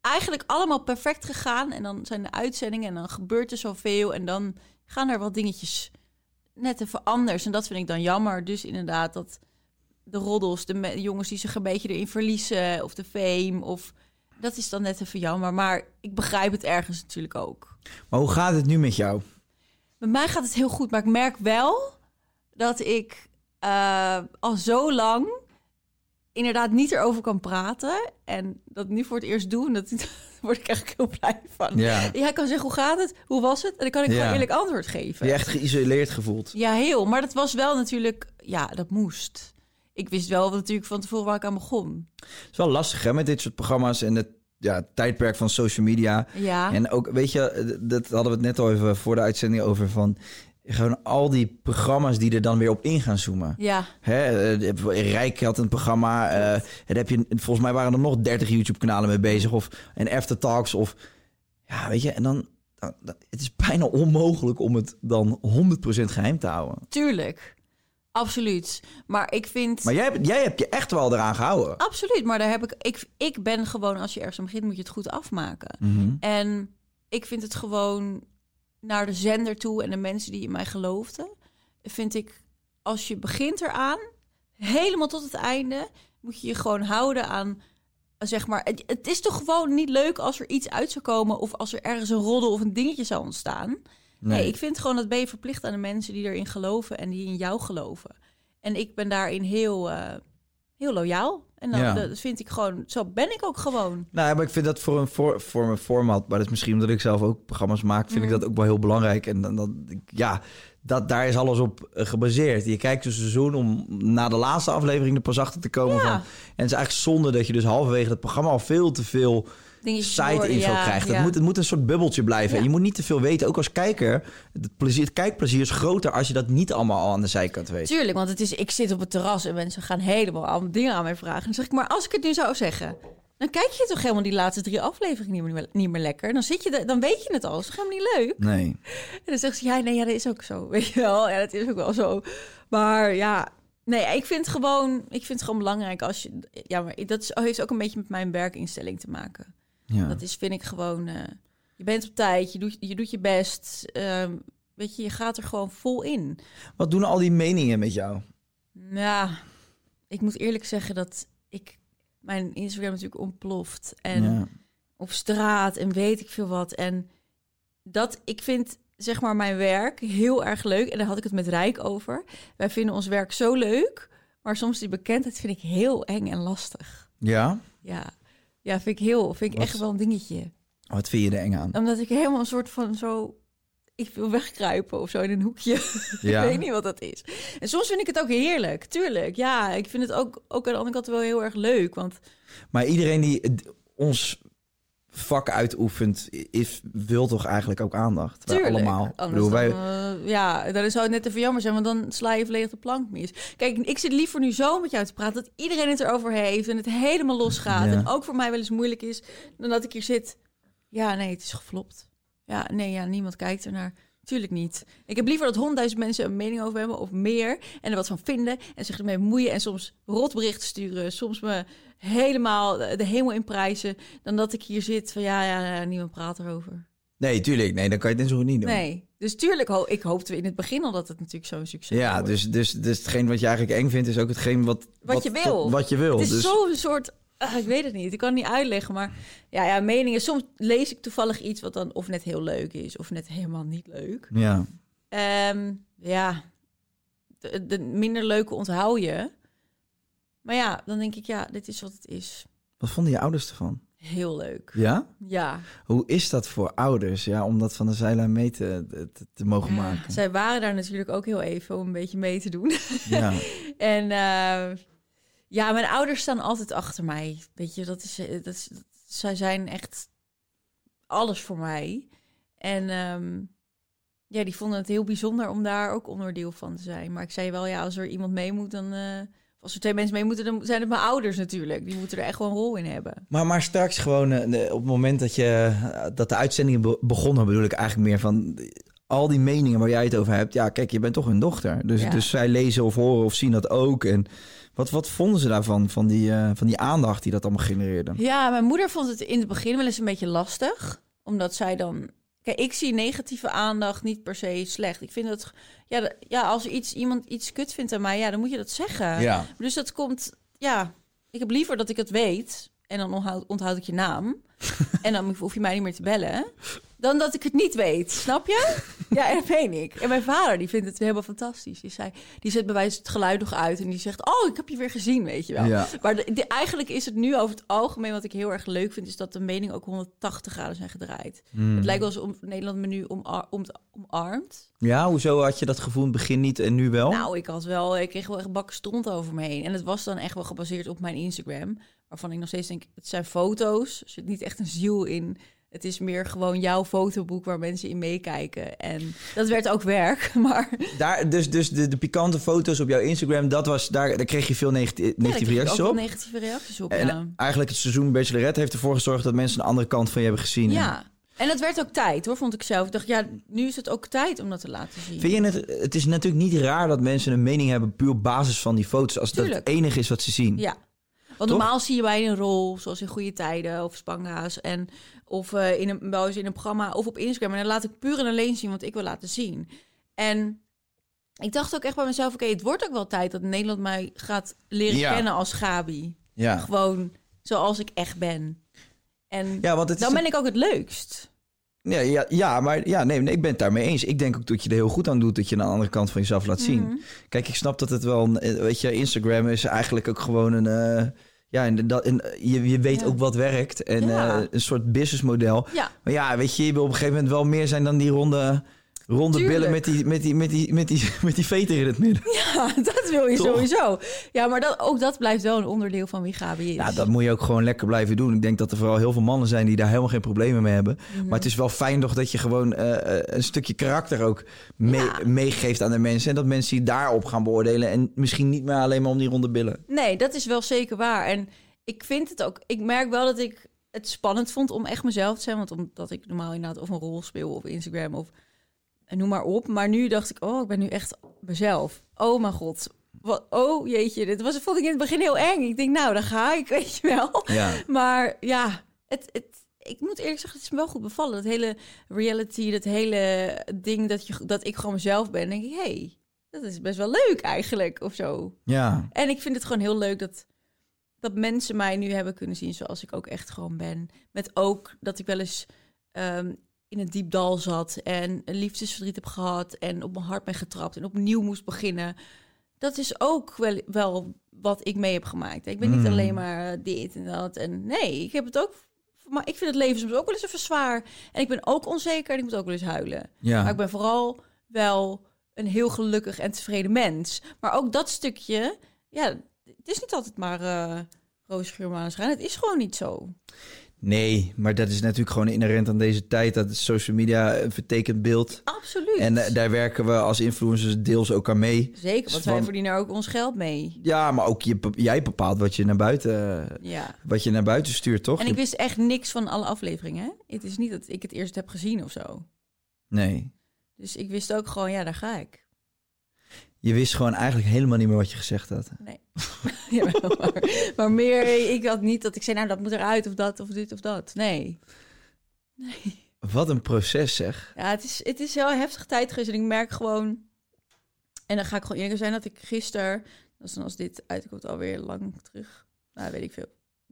eigenlijk allemaal perfect gegaan en dan zijn de uitzendingen en dan gebeurt er zoveel en dan gaan er wat dingetjes net even anders. En dat vind ik dan jammer. Dus inderdaad dat de roddels, de jongens die zich een beetje erin verliezen of de fame of dat is dan net even jammer. Maar ik begrijp het ergens natuurlijk ook. Maar hoe gaat het nu met jou? Met mij gaat het heel goed, maar ik merk wel dat ik eh, al zo lang inderdaad niet erover kan praten. En dat nu voor het eerst doe, en dat daar word ik eigenlijk heel blij van. Ja. Jij kan zeggen, hoe gaat het? Hoe was het? En dan kan ik Ja. gewoon eerlijk antwoord geven. Je echt geïsoleerd gevoeld? Ja, heel. Maar dat was wel natuurlijk... Ja, dat moest. Ik wist wel natuurlijk van tevoren waar ik aan begon. Het is wel lastig hè, met dit soort programma's en het ja, tijdperk van social media. Ja, En ook, weet je, dat hadden we het net al even voor de uitzending over van... Gewoon al die programma's die er dan weer op in gaan zoomen. ja. Hè, eh, Rijk had een programma. daar heb je, volgens mij waren er nog 30 YouTube-kanalen mee bezig. Of en Aftertalks. Of ja, weet je. En dan, dan, dan- het is bijna onmogelijk om het dan 100% geheim te houden. tuurlijk. Absoluut. Maar ik vind... Maar jij, hebt- jij hebt je echt wel eraan gehouden. Absoluut, maar daar heb ik, ik... Ik ben gewoon, als je ergens aan begint, moet je het goed afmaken. Mhm. En ik vind het gewoon naar de zender toe en de mensen die in mij geloofden, vind ik als je begint eraan, helemaal tot het einde, moet je je gewoon houden aan, zeg maar, het, het is toch gewoon niet leuk als er iets uit zou komen of als er ergens een roddel of een dingetje zou ontstaan. Nee, ik vind gewoon dat ben je verplicht aan de mensen die erin geloven en die in jou geloven. En ik ben daarin heel, eh, heel loyaal En dan, Ja. dat vind ik gewoon, zo ben ik ook gewoon. Nou, ja, maar ik vind dat voor een, voor, voor een format, maar dat is misschien omdat ik zelf ook programma's maak, vind ik dat ook wel heel belangrijk. En dan, dan ja, dat, daar is alles op eh, gebaseerd. Je kijkt een seizoen om na de laatste aflevering er pas achter te komen Ja. van. En het is eigenlijk zonde dat je dus halverwege het programma al veel te veel Dingetjes side horen, info ja, krijgt. Het, ja. moet, het moet een soort bubbeltje blijven. En je moet niet te veel weten, ook als kijker. Het, plezier, het kijkplezier is groter als je dat niet allemaal al aan de zijkant weet. Tuurlijk, want het is, ik zit op het terras en mensen gaan helemaal allemaal dingen aan mij vragen. Dan zeg ik, maar als ik het nu zou zeggen, dan kijk je toch helemaal die laatste drie afleveringen niet meer, niet meer lekker. Dan, zit je de- dan weet je het al, is toch helemaal niet leuk? Nee. En dan zegt ze, ja, nee, ja, dat is ook zo. Weet je wel, ja, dat is ook wel zo. Maar ja, nee, ik vind het gewoon, ik vind het gewoon belangrijk als je, ja, maar dat is, heeft ook een beetje met mijn werkinstelling te maken. Ja. Dat is, vind ik gewoon, eh, je bent op tijd, je doet je, doet je best. ehm, weet je, je gaat er gewoon vol in. Wat doen al die meningen met jou? Ja, ik moet eerlijk zeggen dat ik mijn Instagram natuurlijk ontploft. En ja. op straat en weet ik veel wat. En dat, ik vind zeg maar mijn werk heel erg leuk. En daar had ik het met Rijk over. Wij vinden ons werk zo leuk. Maar soms die bekendheid vind ik heel eng en lastig. ja? Ja, ja vind ik heel, vind ik Wat? echt wel een dingetje. Wat vind je er eng aan? Omdat ik helemaal een soort van zo... Ik wil wegkruipen of zo in een hoekje. Ja. ik weet niet wat dat is. En soms vind ik het ook heerlijk, tuurlijk. Ja, ik vind het ook, ook aan de andere kant wel heel erg leuk. Want Maar iedereen die ons vak uitoefent, is, wil toch eigenlijk ook aandacht? Tuurlijk. allemaal. Bedoel, wij, dan, eh, ja, dan zou het net even jammer zijn, want dan sla je volledig de plank mis. Kijk, ik zit liever nu zo met jou te praten dat iedereen het erover heeft en het helemaal losgaat. Ja. En ook voor mij wel eens moeilijk is, dan dat ik hier zit. Ja, nee, het is geflopt. Ja, nee, ja, niemand kijkt ernaar. Tuurlijk niet. Ik heb liever dat honderdduizend mensen een mening over hebben of meer en er wat van vinden en zich ermee bemoeien en soms rotberichten sturen, soms me helemaal de hemel in prijzen, dan dat ik hier zit van ja, ja, ja niemand praat erover. nee, tuurlijk. Nee, dan kan je het net zo goed niet doen. Nee, dus tuurlijk, ho ik hoopte in het begin al dat het natuurlijk zo'n succes Ja, wordt. dus, dus, dus hetgeen wat je eigenlijk eng vindt, is ook hetgeen wat... Wat je wil. Wat, je wil. Het is dus, zo'n soort, ah, ik weet het niet, ik kan het niet uitleggen, maar ja, ja, meningen. Soms lees ik toevallig iets wat dan of net heel leuk is of net helemaal niet leuk. Ja. Ehm, ja, de, de minder leuke onthoud je. Maar ja, dan denk ik, ja, dit is wat het is. Wat vonden je ouders ervan? Heel leuk. Ja? Ja, Hoe is dat voor ouders, ja, om dat van de zijlijn mee te, te, te mogen maken? zij waren daar natuurlijk ook heel even om een beetje mee te doen. Ja. En eh, ja, mijn ouders staan altijd achter mij. Weet je, dat is, dat is, dat- zij zijn echt alles voor mij. En ehm, ja, die vonden het heel bijzonder om daar ook onderdeel van te zijn. Maar ik zei wel, ja, als er iemand mee moet, dan... eh, of als er twee mensen mee moeten, dan zijn het mijn ouders natuurlijk. Die moeten er echt wel een rol in hebben. Maar, maar straks gewoon, eh, op het moment dat, je, eh, dat de uitzendingen be- begonnen, bedoel ik eigenlijk meer van eh, al die meningen waar jij het over hebt. Ja, kijk, je bent toch hun dochter. Dus, Ja. dus zij lezen of horen of zien dat ook. En wat, wat vonden ze daarvan, van die, eh, van die aandacht die dat allemaal genereerde? Ja, mijn moeder vond het in het begin wel eens een beetje lastig. Omdat zij dan... Kijk, ik zie negatieve aandacht niet per se slecht. Ik vind dat... Ja, ja als iets, iemand iets kut vindt aan mij, ja, dan moet je dat zeggen. Ja. Dus dat komt... Ja, ik heb liever dat ik het weet. En dan onthoud, onthoud ik je naam. en dan hoef je mij niet meer te bellen. Dan dat ik het niet weet. Snap je? Ja, en dat meen ik. En mijn vader, die vindt het helemaal fantastisch. Die, zei, die zet bij wijze het geluid nog uit. En die zegt, oh, ik heb je weer gezien, weet je wel. Ja. Maar de, de- eigenlijk is het nu over het algemeen... wat ik heel erg leuk vind... is dat de meningen ook 180 graden zijn gedraaid. Hmm. Het lijkt wel alsof Nederland me nu omar, om, omarmt. Ja, hoezo had je dat gevoel in het begin niet en nu wel? Nou, ik had wel, ik kreeg wel echt bakken stront over me heen. En het was dan echt wel gebaseerd op mijn Instagram. Waarvan ik nog steeds denk, het zijn foto's. Er zit niet echt een ziel in. Het is meer gewoon jouw fotoboek waar mensen in meekijken. En dat werd ook werk. Maar Daar, dus dus de, de pikante foto's op jouw Instagram, dat was, daar, daar kreeg je veel negati- ja, negatieve ik reacties ook op. negatieve reacties op. En ja. eigenlijk het seizoen Bachelorette heeft ervoor gezorgd dat mensen een andere kant van je hebben gezien. ja. En het werd ook tijd hoor, vond ik zelf. Ik dacht, ja, nu is het ook tijd om dat te laten zien. Vind je het, het is natuurlijk niet raar dat mensen een mening hebben puur op basis van die foto's, als dat het enige is wat ze zien. Ja. Want Toch? normaal zie je bij een rol, zoals in Goede Tijden of Spanga's, en of eh, in een, wel eens in een programma of op Instagram. En dan laat ik puur en alleen zien wat ik wil laten zien. En ik dacht ook echt bij mezelf, oké, het wordt ook wel tijd dat Nederland mij gaat leren Ja. kennen als Gabi. Ja. Gewoon zoals ik echt ben. En Ja, want het is dan ben ik ook het leukst. Ja, ja, ja maar ja, nee, nee, ik ben het daarmee eens. Ik denk ook dat je er heel goed aan doet dat je een andere kant van jezelf laat zien. Mhm. Kijk, ik snap dat het wel, een- eh, weet je, Instagram is eigenlijk ook gewoon een, eh, Ja, en, dat, en je, je weet Ja. ook wat werkt. En Ja. eh, een soort businessmodel. Ja, Maar ja, weet je, je wil op een gegeven moment wel meer zijn dan die ronde, ronde Tuurlijk. billen met die, met, die, met, die, met, die, met die veter in het midden. ja, dat wil je Toch? sowieso. Ja, maar dat, ook dat blijft wel een onderdeel van wie Gabi is. Ja, dat moet je ook gewoon lekker blijven doen. Ik denk dat er vooral heel veel mannen zijn die daar helemaal geen problemen mee hebben. Mhm. Maar het is wel fijn toch dat je gewoon eh, eh, een stukje karakter ook mee- Ja. meegeeft aan de mensen. En dat mensen die daarop gaan beoordelen. En misschien niet meer alleen maar om die ronde billen. Nee, dat is wel zeker waar. En ik vind het ook... Ik merk wel dat ik het spannend vond om echt mezelf te zijn. Want omdat ik normaal inderdaad of een rol speel op Instagram of noem maar op. Maar nu dacht ik, oh, ik ben nu echt mezelf. Oh mijn god. Wat, oh jeetje, dit was, vond ik in het begin heel eng. Ik denk, nou, daar ga ik, weet je wel. Ja. Maar ja, het, het, ik moet eerlijk zeggen, het is me wel goed bevallen. Dat hele reality, dat hele ding dat, je, dat ik gewoon mezelf ben. denk ik, hé, hey, dat is best wel leuk eigenlijk, of zo. Ja. En ik vind het gewoon heel leuk dat, dat mensen mij nu hebben kunnen zien zoals ik ook echt gewoon ben. Met ook dat ik wel eens ehm, in een diep dal zat en een liefdesverdriet heb gehad en op mijn hart ben getrapt en opnieuw moest beginnen. Dat is ook wel, wel wat ik mee heb gemaakt. Ik ben niet Mm. alleen maar dit en dat. En nee, ik heb het ook. Maar ik vind het leven soms ook wel eens even zwaar. En ik ben ook onzeker en ik moet ook wel eens huilen. Ja. Maar ik ben vooral wel een heel gelukkig en tevreden mens. Maar ook dat stukje, ja, het is niet altijd maar eh roze geur, maneschijn. Het is gewoon niet zo. Nee, maar dat is natuurlijk gewoon inherent aan deze tijd. Dat social media een vertekend beeld. Absoluut. En eh, daar werken we als influencers deels ook aan mee. Zeker, want wij verdienen er ook ons geld mee. Ja, maar ook je, jij bepaalt wat je naar buiten, Ja. wat je naar buiten stuurt, toch? En ik wist echt niks van alle afleveringen. Hè? Het is niet dat ik het eerst heb gezien of zo. Nee. Dus ik wist ook gewoon, ja, daar ga ik. Je wist gewoon eigenlijk helemaal niet meer wat je gezegd had. Nee. Maar, maar meer, ik had niet dat ik zei, nou, dat moet eruit of dat of dit of dat. Nee. Nee. Wat een proces, zeg. Ja, het is, het is heel heftig tijd geweest. En ik merk gewoon... En dan ga ik gewoon eerlijk zijn dat ik gisteren... Dan als dit uitkomt alweer lang terug. Nou, weet ik veel.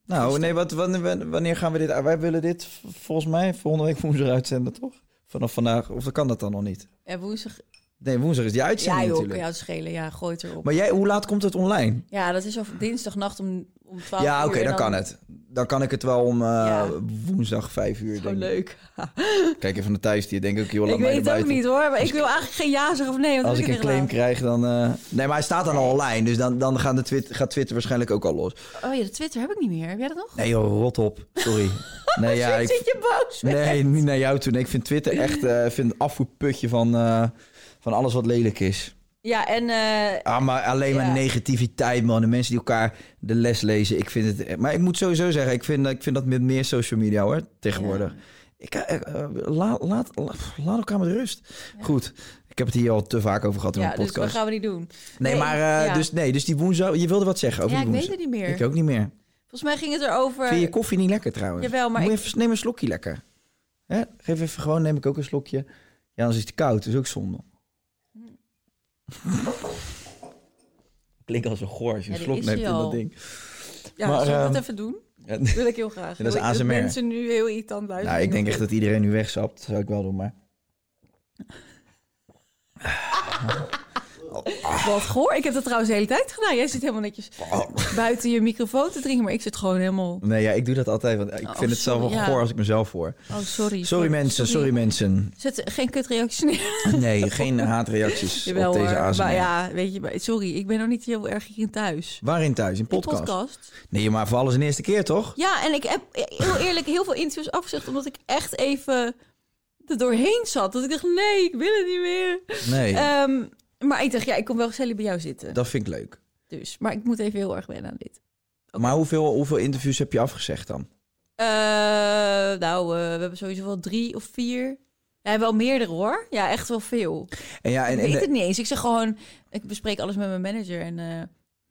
Nou, Gisteren. nee, wat, wanneer, wanneer gaan we dit... Wij willen dit volgens mij volgende week woensdag uitzenden, toch? Vanaf vandaag. Of kan dat dan nog niet? Ja, woensdag... Nee, woensdag is die Ja, uitzending joh, kan natuurlijk. het schelen. Ja, gooi het erop. Maar jij, hoe laat komt het online? Ja, dat is op dinsdagnacht om, om 12 Ja, uur. oké, en dan kan het. Dan kan ik het wel om eh, Ja. woensdag vijf uur. Gewoon denk ik. leuk. Kijk even naar thuis, die denk ik, joh, laat ik weet het ook niet hoor. Maar ik wil eigenlijk geen ja zeggen of nee. Want Als ik een claim krijg, dan... eh, Nee, maar hij staat dan al online, dus dan, dan gaat, de Twitter, gaat Twitter waarschijnlijk ook al los. Oh ja, de Twitter heb ik niet meer. Heb jij dat nog? Nee joh, rot op. Sorry. Nee, ja, Zit ik, je boos? nee niet naar jou toe. Nee, ik vind Twitter echt ik vind een afvoerputje van, van alles wat lelijk is. Ja, en... eh, Ah, maar alleen maar Ja. negativiteit, man. De mensen die elkaar de les lezen. Ik vind het... Maar ik moet sowieso zeggen, ik vind, ik vind dat met meer social media, hoor, tegenwoordig. Ik, eh, eh, laat, laat, laat, elkaar met rust. Goed, ik heb het hier al te vaak over gehad in ja, mijn dus dat podcast. gaan we niet doen. Nee, Nee, maar dus, nee, dus die woensdag... Je wilde wat zeggen over Ja, die ik weet het niet meer. Ik ook niet meer. Volgens mij ging het erover... Vind je koffie niet lekker trouwens? Jawel, maar ik- even, neem een slokje lekker. Hè? Geef even gewoon, neem ik ook een slokje. Ja, anders is het koud. Dat is ook zonde. Klinkt als een goor als je een Ja, slok neemt in dat ding. Ja, Maar, zal ik dat ehm, even doen? Dat wil ik heel graag. Ja, dat is ASMR. mensen nu heel irritant luisteren. nou, ik denk echt dat iedereen nu wegsapt. Dat zou ik wel doen, maar... Wat goor. Ik heb dat trouwens de hele tijd gedaan. Jij zit helemaal netjes buiten je microfoon te drinken. Maar ik zit gewoon helemaal... Nee, ja, ik doe dat altijd, want ik Oh, vind het zelf wel ja. goor als ik mezelf hoor. Oh, sorry. Sorry mensen, sorry mensen. Zet geen kutreacties neer. Nee, geen haatreacties Jawel op deze. ASMR. Maar ja, weet je, maar- sorry. Ik ben nog niet heel erg hierin thuis. Waarin thuis? In In podcast? podcast. Nee, maar voor alles een eerste keer, toch? Ja, en ik heb heel eerlijk heel veel interviews afgezegd... omdat ik echt even er doorheen zat. Dat ik dacht, nee, ik wil het niet meer. Nee, Ehm, maar ik dacht, ja, ik kom wel gezellig bij jou zitten. dat vind ik leuk. Dus, maar ik moet even heel erg wennen aan dit. Maar hoeveel, hoeveel interviews heb je afgezegd dan? Eh, nou, eh, we hebben sowieso wel drie of vier. Ja, wel meerdere hoor. Ja, echt wel veel. En ja, en, ik weet het niet eens. Ik zeg gewoon, ik bespreek alles met mijn manager. En, eh,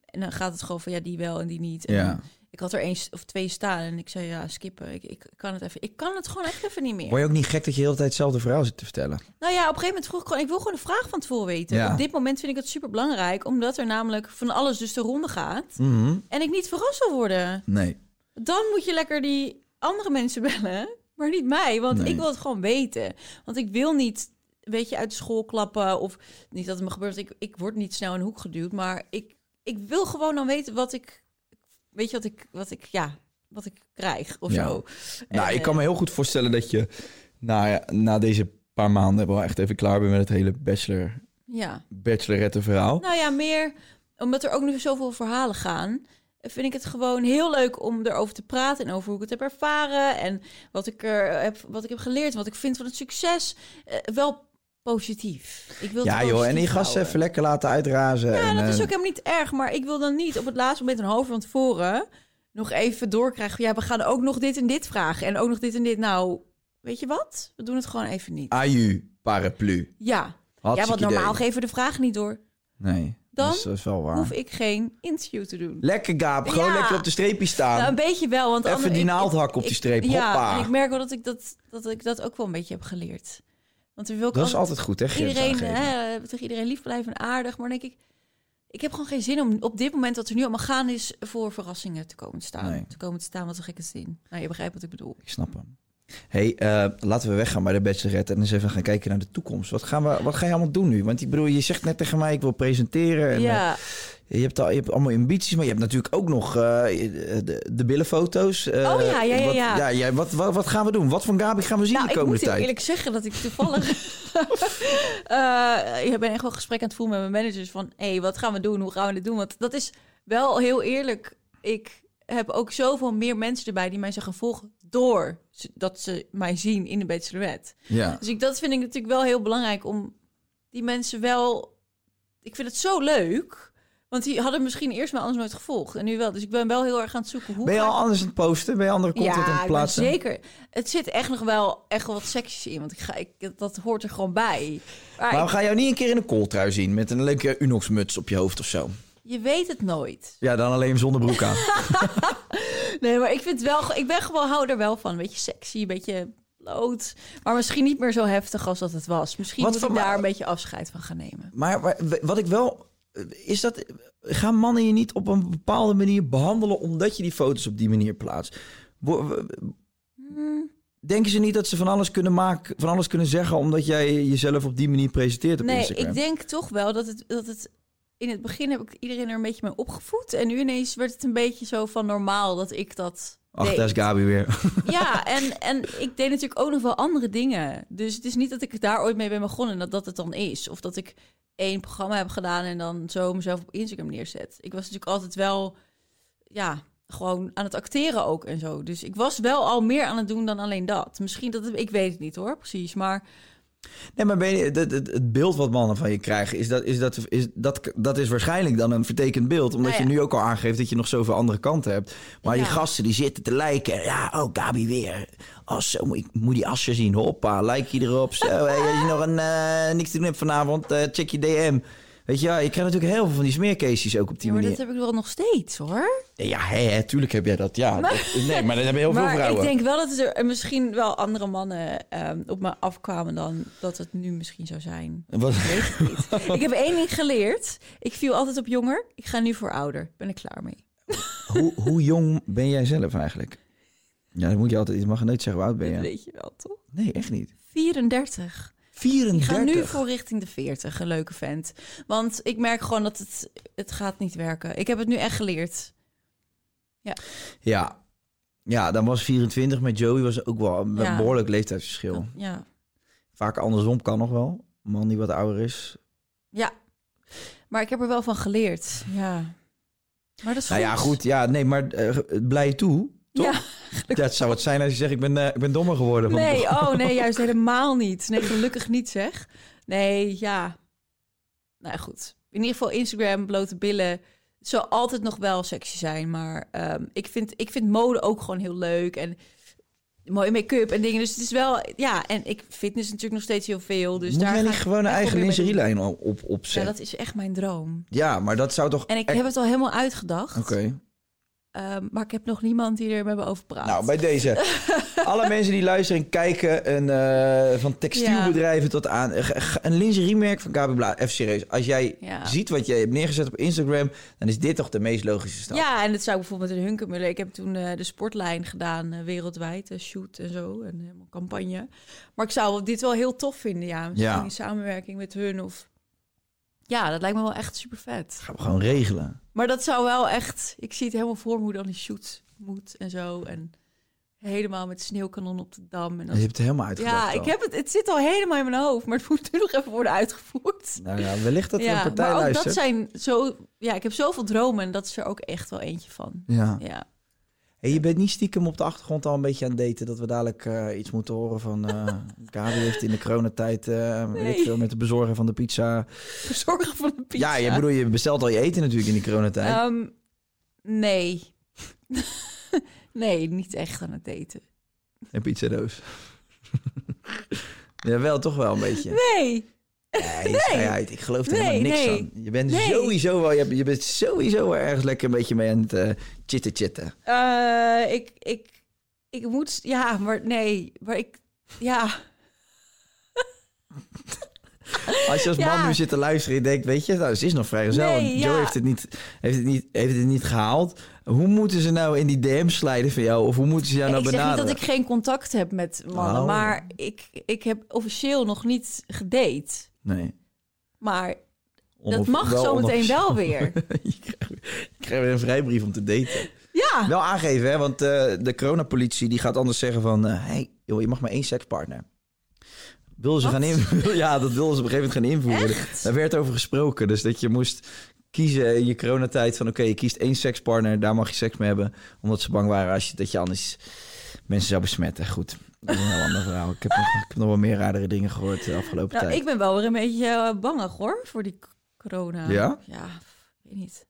en dan gaat het gewoon van, ja, die wel en die niet. En Ja. Ik had er één of twee staan en ik zei, ja, skippen. Ik, ik kan het even. Ik kan het gewoon echt even niet meer. Word je ook niet gek dat je de hele tijd hetzelfde verhaal zit te vertellen? Nou ja, op een gegeven moment vroeg ik gewoon, ik wil gewoon een vraag van tevoren weten. Ja. Op dit moment vind ik het super belangrijk, omdat er namelijk van alles dus de ronde gaat. Mhm. En ik niet verrast wil worden. Nee. Dan moet je lekker die andere mensen bellen, maar niet mij, want Nee. ik wil het gewoon weten. Want ik wil niet, weet je, uit de school klappen of niet dat het me gebeurt. Ik, ik word niet snel in een hoek geduwd, maar ik, ik wil gewoon dan weten wat ik weet je wat ik, wat ik, ja, wat ik krijg of Ja. zo. Nou, En, ik kan me eh, heel goed voorstellen dat je na, na deze paar maanden wel echt even klaar bent met het hele bachelor, Ja. bachelorette verhaal. Nou ja, meer omdat er ook nu zoveel verhalen gaan. Vind ik het gewoon heel leuk om erover te praten en over hoe ik het heb ervaren en wat ik er heb, wat ik heb geleerd, wat ik vind van het succes. Eh, wel positief. Ik wil Ja joh, en die gasten houden. even lekker laten uitrazen. Ja, en, dat is eh, ook helemaal niet erg. Maar ik wil dan niet op het laatste moment een half uur van tevoren nog even doorkrijgen. Ja, we gaan ook nog dit en dit vragen. En ook nog dit en dit. Nou, weet je wat? We doen het gewoon even niet. Aju, paraplu. Ja. Ja, want normaal idee. geven we de vragen niet door. Nee, Dan dat is, dat is wel waar. Hoef ik geen interview te doen. Lekker Gaap, gewoon Ja. lekker op de streepje staan. Nou, een beetje wel. Want Even die ik- naaldhak ik- op die ik- streep, Ja, hoppa. en ik merk wel dat ik dat, dat ik dat ook wel een beetje heb geleerd. Want we wil dat is altijd goed, hè? iedereen, hè, tegen iedereen lief blijven en aardig. Maar denk ik, ik heb gewoon geen zin om op dit moment dat er nu allemaal gaan is voor verrassingen te komen te staan. Nee. Te komen te staan, wat een gekke zin. Nou, je begrijpt wat ik bedoel. Ik snap hem. hey, eh, laten we weggaan bij de bachelorette en eens even gaan kijken naar de toekomst. Wat, gaan we, wat ga je allemaal doen nu? Want ik bedoel, je zegt net tegen mij, ik wil presenteren. En, ja, eh, je, hebt al, je hebt allemaal ambities, maar je hebt natuurlijk ook nog eh, de, de billenfoto's. eh, Oh ja, ja, ja, wat, ja. wat, wat, wat gaan we doen? Wat van Gabi gaan we zien nou, de ik komende moet tijd? eerlijk zeggen dat ik toevallig... Eh, ik ben echt wel gesprek aan het voeren met mijn managers van... hé, hey, wat gaan we doen? Hoe gaan we dit doen? Want dat is wel heel eerlijk. Ik heb ook zoveel meer mensen erbij die mij zeggen volgen door dat ze mij zien in de bachelorette. Ja. Dus ik, dat vind ik natuurlijk wel heel belangrijk om die mensen wel... Ik vind het zo leuk, want die hadden misschien eerst maar anders nooit gevolgd. En nu wel. Dus ik ben wel heel erg aan het zoeken hoe... Ben je al ik- anders aan het posten? Ben je andere content ja, aan het plaatsen? zeker. Het zit echt nog wel echt wel wat seksies in, want ik ga, ik, dat hoort er gewoon bij. Maar Maar we ik- gaan jou niet een keer in een kooltrui zien met een leuke Unox muts op je hoofd of zo. je weet het nooit. Ja, dan alleen zonder broek aan. Nee, maar ik vind wel, ik ben gewoon hou er wel van, een beetje sexy, een beetje bloot, maar misschien niet meer zo heftig als dat het was. Misschien Wat moet ik daar een beetje afscheid van gaan nemen. Maar, maar wat ik wel... Is dat... Gaan mannen je niet op een bepaalde manier behandelen... omdat je die foto's op die manier plaatst? Hmm. Denken ze niet dat ze van alles kunnen maken... van alles kunnen zeggen... omdat jij jezelf op die manier presenteert op Nee, Instagram? ik denk toch wel dat het, dat het. In het begin heb ik iedereen er een beetje mee opgevoed. En nu ineens werd het een beetje zo van normaal dat ik dat. Ach, daar is Gabi weer. Ja, en, en ik deed natuurlijk ook nog wel andere dingen. Dus het is niet dat ik daar ooit mee ben begonnen en dat dat het dan is. Of dat ik één programma heb gedaan en dan zo mezelf op Instagram neerzet. Ik was natuurlijk altijd wel, ja, gewoon aan het acteren ook en zo. Dus ik was wel al meer aan het doen dan alleen dat. Misschien dat het, ik weet het niet hoor, precies. Maar Nee, maar ben je, het, het, het beeld wat mannen van je krijgen... Is dat, is dat, is dat, dat is waarschijnlijk dan een vertekend beeld. Omdat Nou ja. je nu ook al aangeeft... dat je nog zoveel andere kanten hebt. Maar die gasten die zitten te lijken. Ja, oh, Gabi weer. Oh, zo moet, ik moet die asje zien. Hoppa, like je erop. Zo, hey, als je nog een, eh, niks te doen hebt vanavond... eh, check je DM. Weet je, ja, je krijgt natuurlijk heel veel van die smeercases ook op die Ja, maar manier. dat heb ik wel nog steeds hoor. Ja, hè, hè, tuurlijk heb jij dat. Ja, dat- nee, maar dat hebben heel veel maar vrouwen. ik denk wel dat er misschien wel andere mannen ehm, op me afkwamen dan dat het nu misschien zou zijn. Wat- Ik weet het niet. ik heb één ding geleerd. Ik viel altijd op jonger. Ik ga nu voor ouder. Ben ik klaar mee. hoe, hoe jong ben jij zelf eigenlijk? Ja, dan moet je altijd... Je mag nooit zeggen hoe oud ben Dat je. weet je wel, toch? Nee, echt niet. 34. 34. Ik ga nu voor richting de 40. Een leuke vent. Want ik merk gewoon dat het, het gaat niet werken. Ik heb het nu echt geleerd. Ja. Ja, dan was 24 met Joey was ook wel een Ja. behoorlijk leeftijdsverschil. Ja. Vaak andersom kan nog wel. Een man die wat ouder is. Ja. Maar ik heb er wel van geleerd. Ja. Maar dat is Nou ja, goed. Ja, nee, maar eh, blij toe. Toch? Ja. Ja, het zou het zijn als je zegt, ik ben, eh, ik ben dommer geworden. Nee, oh nee, juist helemaal niet. Nee, gelukkig niet zeg. Nee, ja. Nou ja, goed. In ieder geval Instagram, blote billen. Het zal altijd nog wel sexy zijn. Maar ehm, ik, vind, ik vind mode ook gewoon heel leuk. En mooie make-up en dingen. Dus het is wel... Ja, en ik fitness natuurlijk nog steeds heel veel. Dus Moet daar jij niet gewoon een eigen lingerielijn op, op, Ja, opzetten? dat is echt mijn droom. Ja, maar dat zou toch... En ik echt- heb het al helemaal uitgedacht. Oké. Ehm, maar ik heb nog niemand die er met me over praat. Nou, bij deze. Alle mensen die luisteren en kijken, en, eh, van textielbedrijven tot aan... eh, Een lingeriemerk van KB Bla, even serieus. Als jij Ja. ziet wat je hebt neergezet op Instagram... dan is dit toch de meest logische stap. Ja, en dat zou bijvoorbeeld met een Hunkemuller. Ik heb toen eh, de sportlijn gedaan eh, wereldwijd, een shoot en zo, en helemaal campagne. Maar ik zou dit wel heel tof vinden, ja. Misschien Ja. in samenwerking met hun of... Ja, dat lijkt me wel echt super vet. Gaan we gewoon regelen. Maar dat zou wel echt... Ik zie het helemaal voor me hoe dan die shoot moet en zo. En helemaal met sneeuwkanon op de dam. En Je dat... hebt het helemaal uitgedacht Ja, ik heb het, het zit al helemaal in mijn hoofd. Maar het moet nu nog even worden uitgevoerd. Nou ja, wellicht dat er een partij maar ook luistert. dat zijn zo... Ja, ik heb zoveel dromen en dat is er ook echt wel eentje van. Ja. Ja. Hey, je bent niet stiekem op de achtergrond al een beetje aan het daten... dat we dadelijk eh, iets moeten horen van... Gabi heeft in de coronatijd... eh weet ik veel, met de bezorger van de pizza... Verzorgen van de pizza. Ja, je bedoel, je bestelt al je eten natuurlijk in die coronatijd. Ehm, nee. nee, niet echt aan het daten. Een pizzadoos. ja, wel, toch wel een beetje. Nee. Nee. Ik geloof er Nee, helemaal niks nee. van. Je bent sowieso wel, je, bent sowieso wel ergens lekker een beetje mee aan het eh chitten chitten. Eh, ik, ik, ik moet... Ja, maar nee. Maar ik... Ja. Als je als Ja. man nu zit te luisteren en denkt, weet je, nou, ze is nog vrijgezel. Nee, want Joe ja. heeft het, niet, heeft, het niet, heeft het niet gehaald. Hoe moeten ze nou in die DM slijden van jou? Of hoe moeten ze jou nou ik zeg niet benaderen? dat ik geen contact heb met mannen. Oh. Maar ik, ik heb officieel nog niet gedate. Nee. Maar dat mag zometeen wel weer. je, krijgt, je krijgt weer een vrijbrief om te daten. Ja. Wel aangeven, hè, want eh, de coronapolitie die gaat anders zeggen van... eh, hey, joh, je mag maar één sekspartner. Wilden ze Wat? gaan invoeren? ja, dat wilden ze op een gegeven moment gaan invoeren. Daar werd over gesproken. Dus dat je moest kiezen in je coronatijd van... oké, je kiest één sekspartner, daar mag je seks mee hebben. Omdat ze bang waren als je, dat je anders mensen zou besmetten. Goed, dat is een heel ander verhaal. Ik heb, nog, ik heb nog wel meer raardere dingen gehoord de afgelopen Nou, tijd. ik ben wel weer een beetje eh, bangig hoor, voor die corona. Ja? Ja, weet niet.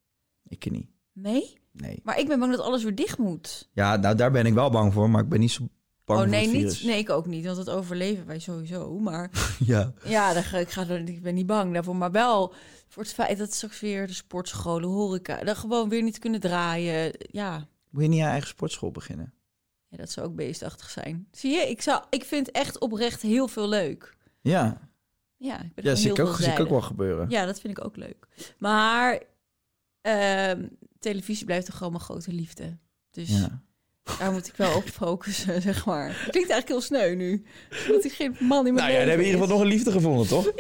Ik niet. Nee? Nee. Maar ik ben bang dat alles weer dicht moet. Ja, nou daar ben ik wel bang voor, maar ik ben niet zo bang oh voor nee, niet, nee, ik ook niet, want dat overleven wij sowieso. Maar Ja. ja, dan ga, ik, ga, ik ben niet bang daarvoor. Maar wel voor het feit dat straks weer de sportscholen, horeca, dan gewoon weer niet kunnen draaien. Ja, Moet je niet aan eigen sportschool beginnen? Ja dat zou ook beestachtig zijn. Zie je, ik, zou, ik vind echt oprecht heel veel leuk. Ja, Ja, ik ben ja zie ik, ook, zie ik ook wel gebeuren. Ja, dat vind ik ook leuk. Maar ehm, televisie blijft toch gewoon mijn grote liefde. Dus Ja. daar moet ik wel op focussen, zeg maar. Het klinkt eigenlijk heel sneu nu. Dat ik geen man in mijn Nou ja, dan heb je in ieder geval nog een liefde gevonden, toch? Ja,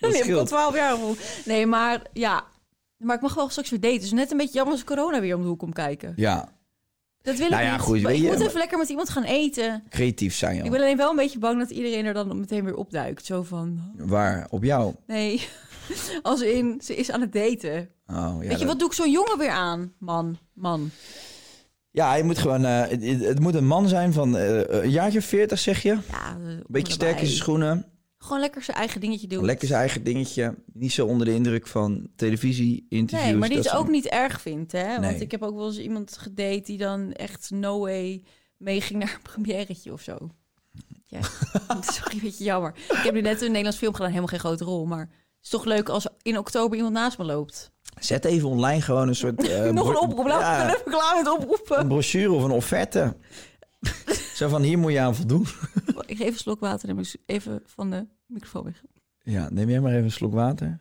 Dat nee, ik heb al scheelt. 12 jaar gevoeld. Nee, maar ja. Maar ik mag wel straks weer daten. Dus net een beetje jammer als corona weer om de hoek komt kijken. Ja, Dat wil Nou ik ja, niet. goed, maar weet ik je, moet even lekker met iemand gaan eten. creatief zijn, joh. Ik ben alleen wel een beetje bang dat iedereen er dan meteen weer opduikt. Zo van, Waar? Op jou? nee. Als in, ze is aan het daten. Oh, ja, Weet je, wat doe ik zo'n jongen weer aan? Man, man. Ja, je moet gewoon... eh, het, moet een man zijn van eh, een jaartje of 40, zeg je? Een Ja, beetje sterk in zijn schoenen. Gewoon lekker zijn eigen dingetje doen. Lekker zijn eigen dingetje. Niet zo onder de indruk van televisie, interviews. Nee, maar die het ook niet erg vindt, hè? Want Nee. ik heb ook wel eens iemand gedate die dan echt no way meeging naar een premièretje of zo. Ja, dat is toch een beetje jammer. Ik heb nu net een Nederlands film gedaan, helemaal geen grote rol, maar het is toch leuk als in oktober iemand naast me loopt. Zet even online gewoon een soort... eh, Nog een oproep, laat Ja, ik even klaar met oproepen. een brochure of een offerte. zo van, hier moet je aan voldoen. Geef een slok water en even van de microfoon weg. Ja, neem jij maar even een slok water.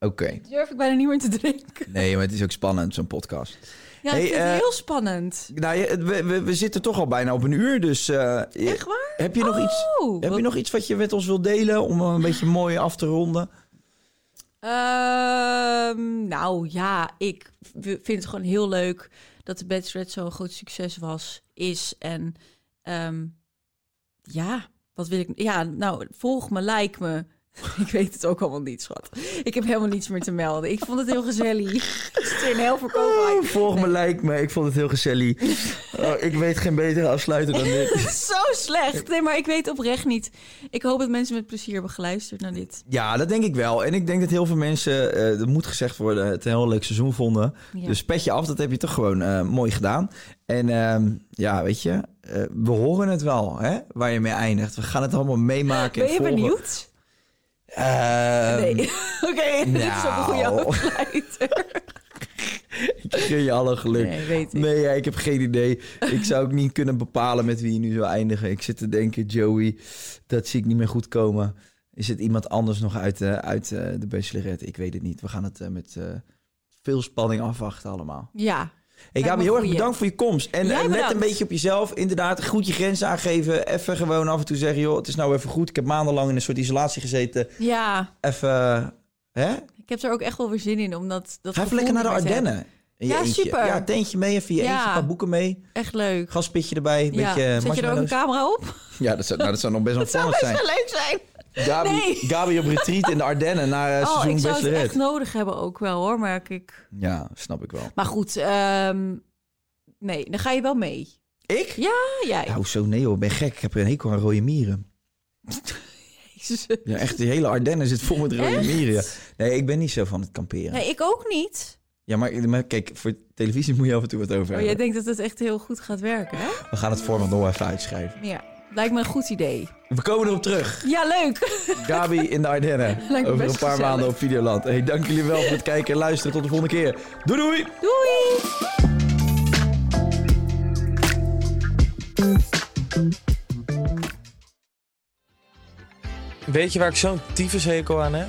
Oké. Durf ik bijna niet meer te drinken. Nee, maar het is ook spannend, zo'n podcast. Ja, Hey, ik vind het eh, heel spannend. Nou, je- we, we, we zitten toch al bijna op een uur, dus... eh, Echt waar? Heb je, nog iets, Oh, heb wat- je nog iets wat je met ons wilt delen om een beetje mooi af te ronden? Ehm, nou ja, ik vind het gewoon heel leuk dat de Bachelorette zo'n groot succes was, is. En ehm, ja, wat wil ik... Ja, nou, volg me, like me. Ik weet het ook allemaal niet, schat. Ik heb helemaal niets meer te melden. Ik vond het heel gezellig. Het er een heel verkopen. Oh, volg me, like me. Ik vond het heel gezellig. Oh, ik weet geen betere afsluiter dan dit. Zo slecht. Nee, maar ik weet oprecht niet. Ik hoop dat mensen met plezier hebben geluisterd naar dit. Ja, dat denk ik wel. En ik denk dat heel veel mensen, eh dat moet gezegd worden, het een heel leuk seizoen vonden. Ja. Dus pet je af, dat heb je toch gewoon eh, mooi gedaan. En ehm, ja, weet je, eh, we horen het wel, hè, waar je mee eindigt. We gaan het allemaal meemaken. en Ben je volgen. benieuwd? Ehm, Nee. Oké, dit is ook een goede nou. Ik gun je alle geluk. Nee, weet ik. Nee, ja, ik heb geen idee. Ik zou ook niet kunnen bepalen met wie je nu zou eindigen. Ik zit te denken, Joey, dat zie ik niet meer goed komen. Is het iemand anders nog uit, eh, uit eh, de Bachelorette? Ik weet het niet. We gaan het eh, met veel spanning afwachten allemaal. Ja. Ik me ga een heel erg bedankt voor je komst. En Jij eh, let bedankt. een beetje op jezelf. Inderdaad, goed je grenzen aangeven. Even gewoon af en toe zeggen, joh, het is nou even goed. Ik heb maandenlang in een soort isolatie gezeten. Ja, Even, hè? ik heb er ook echt wel weer zin in, omdat dat Ga even lekker naar de Ardennen. Ja, eentje. super. Ja, tentje mee, even je Ja. eentje, een paar boeken mee. Echt leuk. Gaspitje erbij, een Ja. beetje Zet je er ook een camera op? Ja, dat zou, nou, dat zou nog best wel Zou volgens best zijn. wel leuk zijn. Gabi, Nee. Gabi op retreat in de Ardennen naar eh, Oh, seizoen ik zou het echt nodig hebben ook wel hoor, merk ik. Ja, snap ik wel. Maar goed, ehm, nee, dan ga je wel mee. Ik? Ja, jij. Nou, zo nee hoor, ik ben gek. Ik heb een hekel aan rode mieren. Jezus. Ja, echt, die hele Ardennen zit vol met rode Echt? mieren. Ja. Nee, ik ben niet zo van het kamperen. Nee, ik ook niet. Ja, maar, maar kijk, voor televisie moet je af en toe wat over Oh, hebben. jij denkt dat het echt heel goed gaat werken, hè? We gaan het format nog even uitschrijven. Ja, lijkt me een goed idee. We komen erop terug. Ja, leuk. Gabi in de Ardennen. Lijkt me Over een paar gezellig. maanden op Videoland. Hey, dank jullie wel voor het kijken en luisteren. Tot de volgende keer. Doei doei! Doei! Weet je waar ik zo'n tyfushekel aan heb?